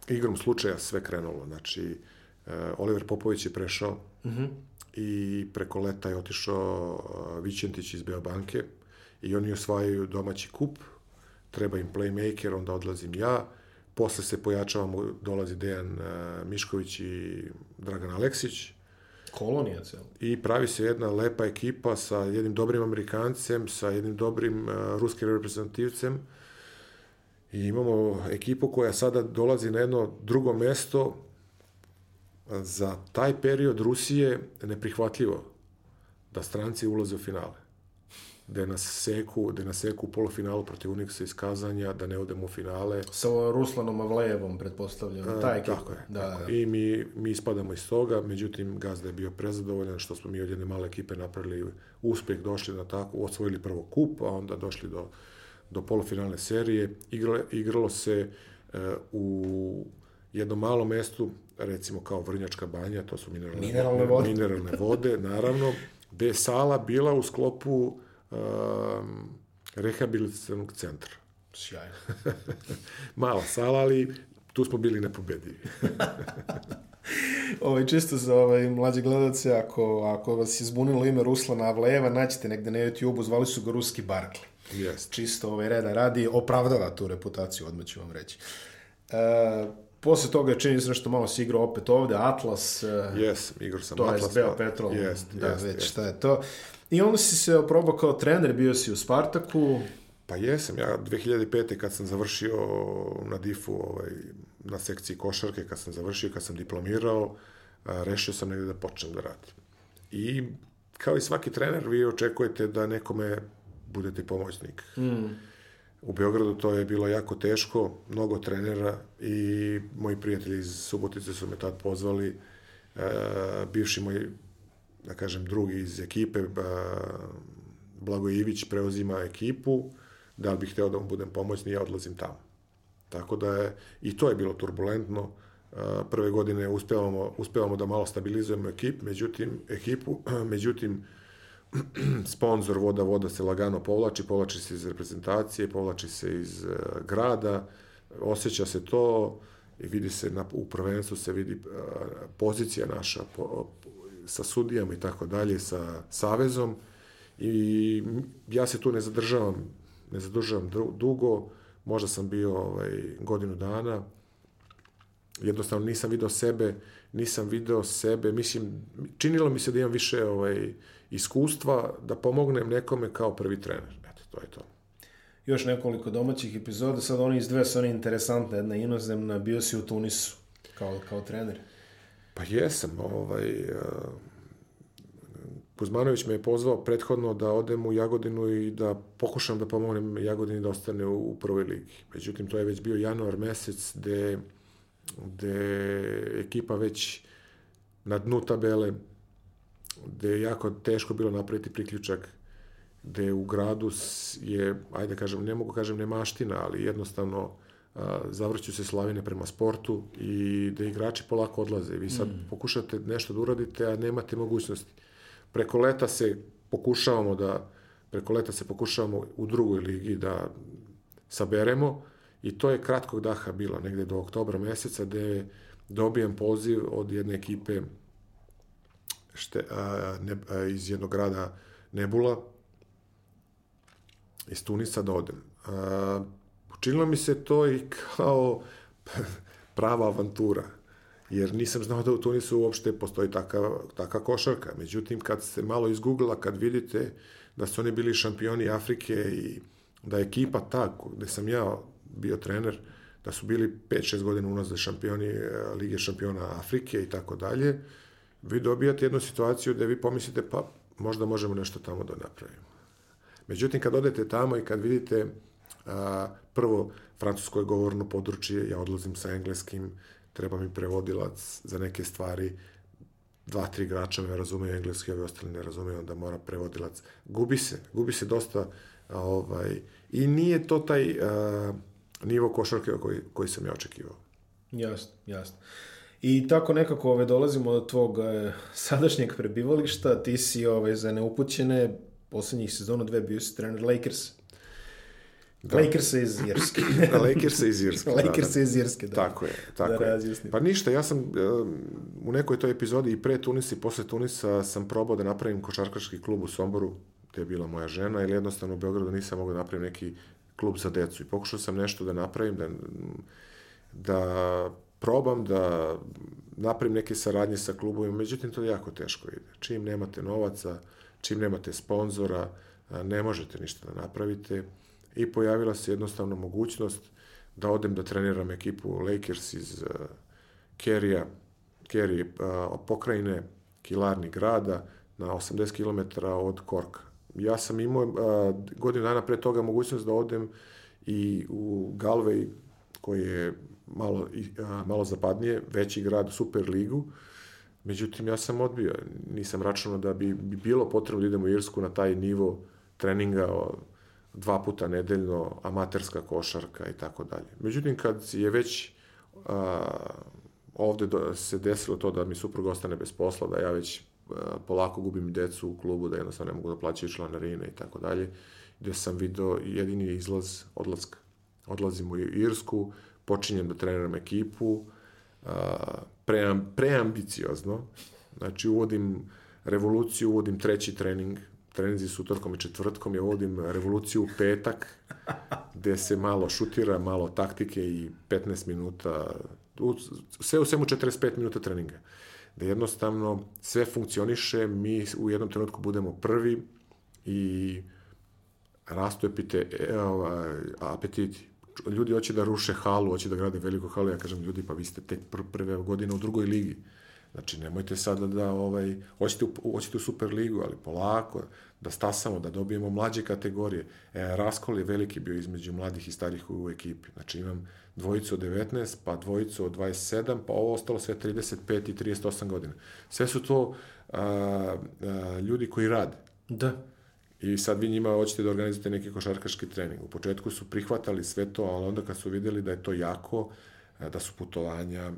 igrom slučaja sve krenulo. Znači, uh, Oliver Popović je prešao uh. -huh. i preko leta je otišao uh, Vićentić iz Beobanke i oni osvajaju domaći kup, treba im playmaker, onda odlazim ja, posle se pojačavamo, dolazi Dejan uh, Mišković i Dragan Aleksić, Kolonija cijela. I pravi se jedna lepa ekipa sa jednim dobrim Amerikancem, sa jednim dobrim uh, ruskim reprezentativcem. I imamo ekipu koja sada dolazi na jedno drugo mesto. Za taj period Rusije neprihvatljivo da stranci ulaze u finale da nas seku, da nas seku u polufinalu protiv Uniksa iz Kazanja, da ne odemo u finale. Sa Ruslanom Avlejevom, pretpostavljam, ta ekipa. Tako je. Da, tako. Da. I mi, mi ispadamo iz toga, međutim, Gazda je bio prezadovoljan što smo mi od jedne male ekipe napravili uspeh, došli na tako, osvojili prvo kup, a onda došli do, do polufinalne serije. Igralo, igralo se uh, u jednom malom mestu, recimo kao Vrnjačka banja, to su mineralne, mineralne vode, mineralne vode naravno, gde je sala bila u sklopu um, rehabilitacionog centra. Sjajno. Mala sala, ali tu smo bili nepobedivi. ovaj, čisto za ovaj, mlađe gledalce, ako, ako vas je zbunilo ime Ruslana Avlejeva, naćete negde na YouTube-u, zvali su ga Ruski Barkli. Yes. Čisto ovaj reda radi, opravdava tu reputaciju, odmah ću vam reći. E, posle toga čini se nešto malo si igrao opet ovde, Atlas. Jes, igrao sam to Atlas. To je SBO Petrol. Yes, da, yes, već yes. šta je to. I onda si se oprobao kao trener, bio si u Spartaku. Pa jesam, ja 2005. kad sam završio na DIF-u, ovaj, na sekciji košarke, kad sam završio, kad sam diplomirao, a, rešio sam negde da počnem da radim. I kao i svaki trener, vi očekujete da nekome budete pomoćnik. Mm. U Beogradu to je bilo jako teško, mnogo trenera i moji prijatelji iz Subotice su me tad pozvali, e, bivši moj da kažem, drugi iz ekipe, Blago Ivić preuzima ekipu, da li bih hteo da mu budem pomoćni, ja odlazim tamo. Tako da je, i to je bilo turbulentno, prve godine uspevamo, uspevamo da malo stabilizujemo ekip, međutim, ekipu, međutim, sponsor Voda Voda se lagano povlači, povlači se iz reprezentacije, povlači se iz grada, osjeća se to i vidi se na, u prvenstvu se vidi pozicija naša, po, sa sudijama i tako dalje, sa savezom i ja se tu ne zadržavam, ne zadržavam dugo, možda sam bio ovaj, godinu dana, jednostavno nisam video sebe, nisam video sebe, mislim, činilo mi se da imam više ovaj, iskustva da pomognem nekome kao prvi trener. Eto, to je to. Još nekoliko domaćih epizoda, sad oni iz dve su oni interesantne, jedna inozemna, bio si u Tunisu kao, kao trener. Pa jesam, ovaj, Kuzmanović me je pozvao prethodno da odem u Jagodinu i da pokušam da pomognem Jagodini da ostane u, u prvoj ligi. Međutim, to je već bio januar mesec gde, gde ekipa već na dnu tabele, gde je jako teško bilo napraviti priključak, gde u gradu je, ajde kažem, ne mogu kažem nemaština, ali jednostavno zavrću se slavine prema sportu i da igrači polako odlaze. Vi sad mm. pokušate nešto da uradite, a nemate mogućnosti. Preko leta se pokušavamo da preko leta se pokušavamo u drugoj ligi da saberemo i to je kratkog daha bilo, negde do oktobra meseca, gde dobijem poziv od jedne ekipe šte, a, ne, a, iz jednog grada Nebula, iz Tunisa da odem. A, učinilo mi se to i kao prava avantura jer nisam znao da u Tunisu uopšte postoji taka, taka košarka. Međutim, kad se malo izgooglila, kad vidite da su oni bili šampioni Afrike i da je ekipa ta, gde sam ja bio trener, da su bili 5-6 godina unazad šampioni Lige šampiona Afrike i tako dalje, vi dobijate jednu situaciju gde vi pomislite, pa možda možemo nešto tamo da napravimo. Međutim, kad odete tamo i kad vidite a, prvo francusko je govorno područje, ja odlazim sa engleskim, treba mi prevodilac za neke stvari, dva, tri igrača me razumeju engleski, ovi ostali ne razumeju, onda mora prevodilac. Gubi se, gubi se dosta ovaj, i nije to taj uh, nivo košarke koji, koji sam ja očekivao. Jasno, jasno. I tako nekako ove, dolazimo do tvog e, sadašnjeg prebivališta. Ti si ove, za neupućene poslednjih sezona dve bio si trener Lakers. Da. Lakers iz Irske. da, Lakers iz Irske. Lakers da, da. iz Irske, da. Tako je, tako da je. razjasnim. Pa ništa, ja sam um, u nekoj toj epizodi i pre Tunisa i posle Tunisa sam probao da napravim košarkaški klub u Somboru, gde je bila moja žena, ili jednostavno u Beogradu nisam mogao da napravim neki klub za decu. I pokušao sam nešto da napravim, da, da probam da napravim neke saradnje sa klubovima, međutim to jako teško ide. Čim nemate novaca, čim nemate sponzora, ne možete ništa da napravite i pojavila se jednostavno mogućnost da odem da treniram ekipu Lakers iz Kerija, uh, pokrajine, Kilarni grada, na 80 km od Korka. Ja sam imao godinu dana pre toga mogućnost da odem i u Galway, koji je malo, uh, malo zapadnije, veći grad, Super ligu, Međutim, ja sam odbio. Nisam računao da bi, bi bilo potrebno da idem u Irsku na taj nivo treninga dva puta nedeljno, amaterska košarka i tako dalje. Međutim, kad je već a, ovde do, se desilo to da mi suprug ostane bez posla, da ja već a, polako gubim decu u klubu, da jednostavno ne mogu da plaćaju članarine i tako dalje, gde sam video jedini izlaz odlaska. Odlazim u Irsku, počinjem da treniram ekipu, pream, preambiciozno, znači uvodim revoluciju, uvodim treći trening, treninzi su utorkom i četvrtkom, ja uvodim revoluciju u petak, gde se malo šutira, malo taktike i 15 minuta, sve u svemu 45 minuta treninga. Da jednostavno sve funkcioniše, mi u jednom trenutku budemo prvi i rastu e, ovaj, apetiti. Ljudi hoće da ruše halu, hoće da grade veliku halu, ja kažem ljudi pa vi ste tek pr prve godine u drugoj ligi Znači, nemojte sada da, ovaj, hoćete, hoćete u Superligu, ali polako, da stasamo, da dobijemo mlađe kategorije. E, raskol je veliki bio između mladih i starih u ekipi. Znači, imam dvojicu od 19, pa dvojicu od 27, pa ovo ostalo sve 35 i 38 godina. Sve su to a, a, ljudi koji rade. Da. I sad vi njima hoćete da organizujete neki košarkaški trening. U početku su prihvatali sve to, ali onda kad su videli da je to jako, da su putovanja,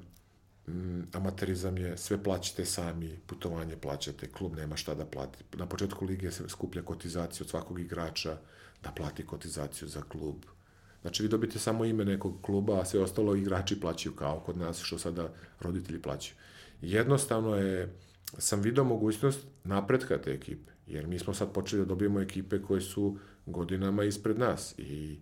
mm, amaterizam je, sve plaćate sami, putovanje plaćate, klub nema šta da plati. Na početku lige se skuplja kotizaciju od svakog igrača da plati kotizaciju za klub. Znači vi dobite samo ime nekog kluba, a sve ostalo igrači plaćaju kao kod nas, što sada roditelji plaćaju. Jednostavno je, sam video mogućnost napretka te ekipe, jer mi smo sad počeli da dobijemo ekipe koje su godinama ispred nas i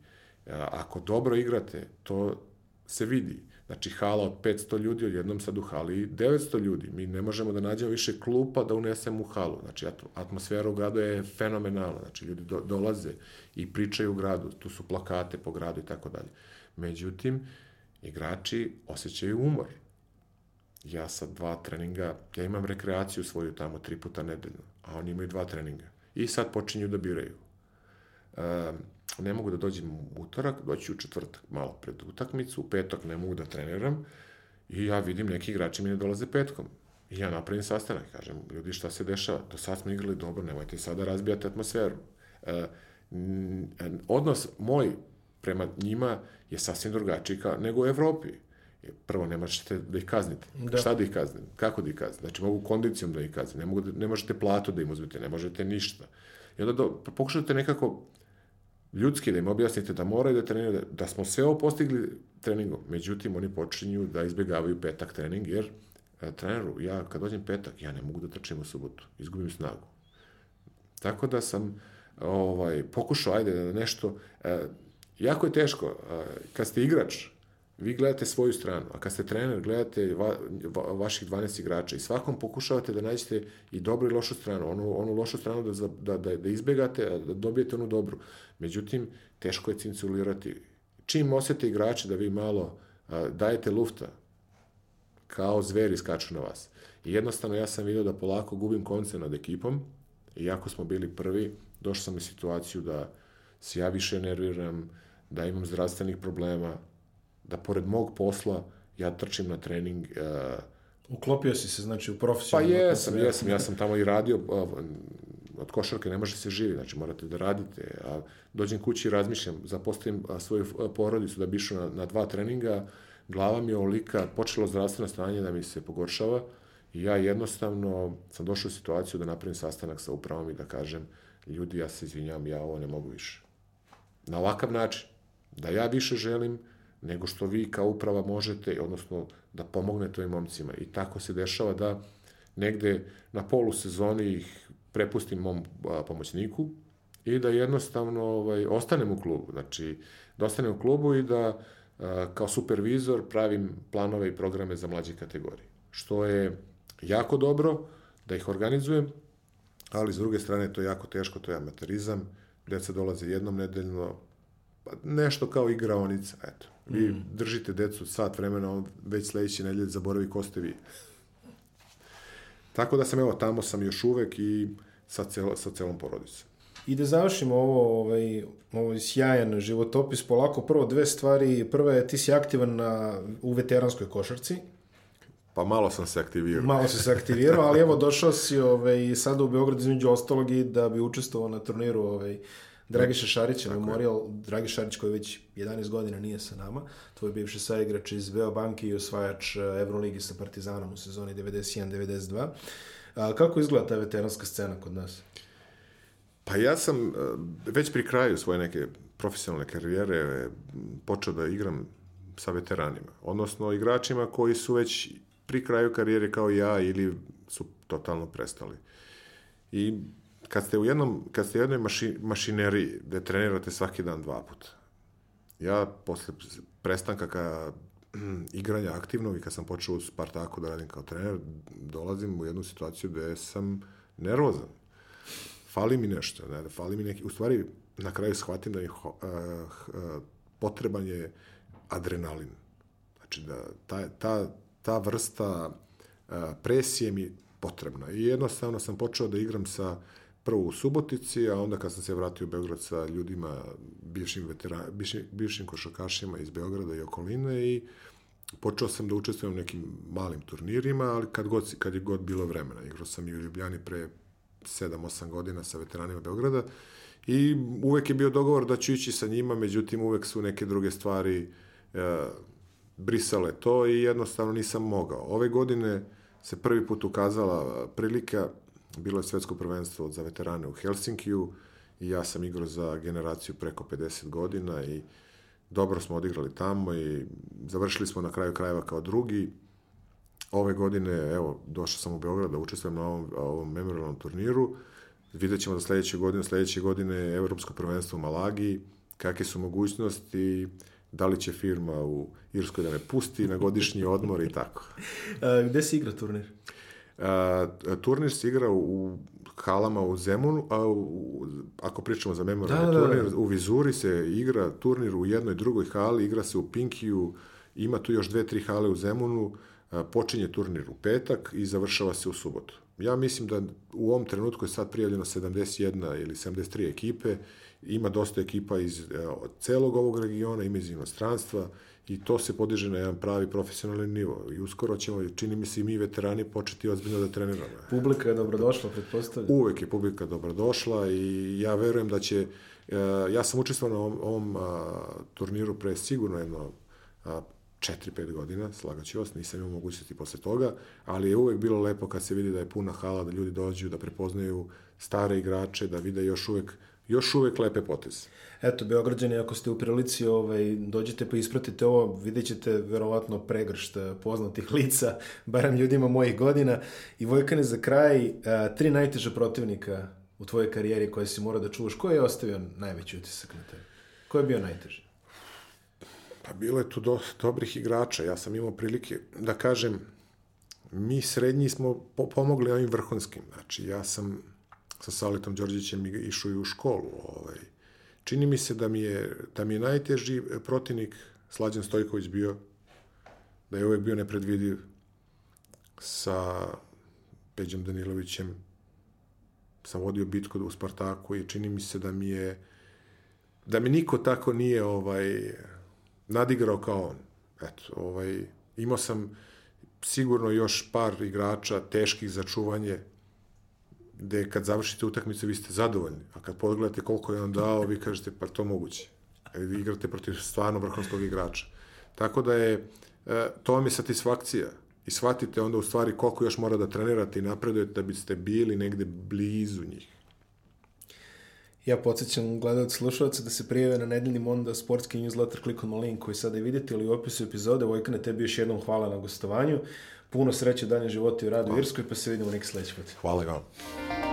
a, ako dobro igrate, to se vidi Znači, hala od 500 ljudi, odjednom sad u hali 900 ljudi. Mi ne možemo da nađemo više klupa da unesemo u halu. Znači, atmosfera u gradu je fenomenalna. Znači, ljudi do, dolaze i pričaju u gradu. Tu su plakate po gradu i tako dalje. Međutim, igrači osjećaju umor. Ja sa dva treninga, ja imam rekreaciju svoju tamo tri puta nedeljno, a oni imaju dva treninga. I sad počinju da biraju. Um, ne mogu da dođem u utorak, doći u četvrtak malo pred utakmicu, u petak ne mogu da treniram i ja vidim neki igrači mi ne dolaze petkom. I ja napravim sastanak, kažem, ljudi šta se dešava, do sad smo igrali dobro, nemojte sada razbijati atmosferu. E, odnos moj prema njima je sasvim drugačiji ka, nego u Evropi. Prvo, ne možete da ih kaznite. Da. Šta da ih kaznite? Kako da ih kaznite? Znači, mogu kondicijom da ih kaznite, ne, mogu da, ne možete platu da im uzmete, ne možete ništa. I onda do, pokušate nekako ljudski da im objasnite da moraju da treniraju, da, da smo sve ovo postigli treningom. Međutim, oni počinju da izbjegavaju petak trening, jer e, treneru, ja kad dođem petak, ja ne mogu da trčim u subotu, izgubim snagu. Tako da sam ovaj, pokušao, ajde, da nešto, e, jako je teško, e, kad ste igrač, vi gledate svoju stranu, a kad ste trener, gledate va, va, vaših 12 igrača i svakom pokušavate da nađete i dobru i lošu stranu, onu, onu lošu stranu da, da, da, da izbegate, da dobijete onu dobru. Međutim, teško je cinculirati. Čim osete igrače da vi malo a, dajete lufta, kao zveri skaču na vas. I jednostavno ja sam vidio da polako gubim konce nad ekipom, iako smo bili prvi, došao sam u situaciju da se ja više nerviram, da imam zdravstvenih problema, da pored mog posla ja trčim na trening. Uh, Uklopio si se, znači, u profesionalnu... Pa jesam, jesam, ja sam tamo i radio, uh, od košarke ne može se živi, znači morate da radite, a dođem kući i razmišljam, zapostavim svoju porodicu da bi išao na, na dva treninga, glava mi je ovolika, počelo zdravstveno stanje da mi se pogoršava i ja jednostavno sam došao u situaciju da napravim sastanak sa upravom i da kažem ljudi, ja se izvinjam, ja ovo ne mogu više. Na ovakav način. Da ja više želim nego što vi kao uprava možete, odnosno da pomognete ovim momcima. I tako se dešava da negde na polu sezoni ih prepustim mom pomoćniku i da jednostavno ovaj, ostanem u klubu. Znači, da ostanem u klubu i da a, kao supervizor pravim planove i programe za mlađe kategorije. Što je jako dobro da ih organizujem, ali s druge strane to je jako teško, to je amaterizam, deca dolaze jednom nedeljno, nešto kao igraonica, eto. Vi mm. držite decu sat vremena, on već sledeće nedelje zaboravi ko ste vi. Tako da sam, evo, tamo sam još uvek i sa, celo, sa celom porodicom. I da završimo ovo, ovaj, ovaj sjajan životopis, polako prvo dve stvari. Prva je ti si aktivan na, u veteranskoj košarci. Pa malo sam se aktivirao. Malo si se aktivirao, ali evo došao si ovaj, sada u Beograd između ostalog i da bi učestvovao na turniru ovaj, Dragiša Šarića, Tako Memorial. Dragi Šarić koji već 11 godina nije sa nama, tvoj bivši saigrač iz Beobanki i osvajač Euroligi sa Partizanom u sezoni 91-92. Kako izgleda ta veteranska scena kod nas? Pa ja sam eh, već pri kraju svoje neke profesionalne karijere počeo da igram sa veteranima, odnosno igračima koji su već pri kraju karijere kao ja ili su totalno prestali. I kad ste u jednom, kad ste u jednoj maši, mašineriji gde trenirate svaki dan dva puta, ja posle prestanka ka igranja aktivnog i kad sam počeo u Spartaku da radim kao trener, dolazim u jednu situaciju gde sam nervozan. Fali mi nešto, ne, fali mi neki, u stvari na kraju shvatim da mi uh, uh, potreban je adrenalin. Znači da ta, ta, ta vrsta uh, presije mi potrebna. I jednostavno sam počeo da igram sa prvo u Subotici, a onda kad sam se vratio u Beograd sa ljudima, bivšim, vetera, bivšim, bivšim košakašima iz Beograda i okoline i počeo sam da učestvujem u nekim malim turnirima, ali kad, god, kad je god bilo vremena. Igrao sam i u Ljubljani pre 7-8 godina sa veteranima Beograda i uvek je bio dogovor da ću ići sa njima, međutim uvek su neke druge stvari e, brisale to i jednostavno nisam mogao. Ove godine se prvi put ukazala prilika bilo je svetsko prvenstvo za veterane u Helsinkiju i ja sam igrao za generaciju preko 50 godina i dobro smo odigrali tamo i završili smo na kraju krajeva kao drugi. Ove godine, evo, došao sam u Beograd da učestvujem na ovom, ovom memorialnom turniru. Vidjet ćemo da sledeće godine, sledeće godine je Evropsko prvenstvo u Malagi, kakve su mogućnosti, da li će firma u Irskoj da me pusti na godišnji odmor i tako. A, gde se igra turnir? Turnir se igra u halama u Zemunu, a u, ako pričamo za memorialni da, da, turnir, da. u Vizuri se igra turnir u jednoj drugoj hali, igra se u Pinkiju, ima tu još dve, tri hale u Zemunu, a, počinje turnir u petak i završava se u subotu. Ja mislim da u ovom trenutku je sad prijavljeno 71 ili 73 ekipe, ima dosta ekipa iz e, celog ovog regiona, ima iz inostranstva, i to se podiže na jedan pravi profesionalni nivo. I uskoro ćemo, čini mi se i mi veterani, početi ozbiljno da treniramo. Publika je dobrodošla, pretpostavljam. Uvek je publika dobrodošla i ja verujem da će, e, ja sam učestvovao na ovom, ovom turniru pre sigurno jedno a, 4-5 godina, slagaću vas, nisam imao mogućnosti posle toga, ali je uvek bilo lepo kad se vidi da je puna hala, da ljudi dođu, da prepoznaju stare igrače, da vide još uvek još uvek lepe poteze. Eto, Beograđani, ako ste u prilici, ovaj, dođete pa ispratite ovo, vidjet ćete verovatno pregršt poznatih lica, barem ljudima mojih godina. I Vojkane, za kraj, a, eh, tri najteža protivnika u tvojoj karijeri koje si morao da čuvaš. Ko je ostavio najveći utisak na tebe? Ko je bio najteži? Pa bilo je tu do, dobrih igrača. Ja sam imao prilike da kažem, mi srednji smo po, pomogli ovim vrhunskim. Znači, ja sam sa Saletom Đorđećem išao i u školu. Ovaj. Čini mi se da mi je, da mi je najteži protivnik Slađan Stojković bio, da je uvek bio nepredvidiv sa Peđom Danilovićem sam vodio bitku u Spartaku i čini mi se da mi je da mi niko tako nije ovaj nadigrao kao on. Eto, ovaj, imao sam sigurno još par igrača teških za čuvanje, gde kad završite utakmicu vi ste zadovoljni, a kad pogledate koliko je on dao, vi kažete pa to moguće. Vi igrate protiv stvarno vrhunskog igrača. Tako da je, e, e, to vam je satisfakcija. I shvatite onda u stvari koliko još mora da trenirate i napredujete da biste bili negde blizu njih. Ja podsjećam gledalci slušalce da se prijave na nedeljni Monda sportski newsletter klikom na link koji sada vidite ili u opisu epizode. Vojkane, tebi još jednom hvala na gostovanju. Puno sreće dalje života i radu u Irskoj, pa se vidimo neki sledeći put. Hvala vam.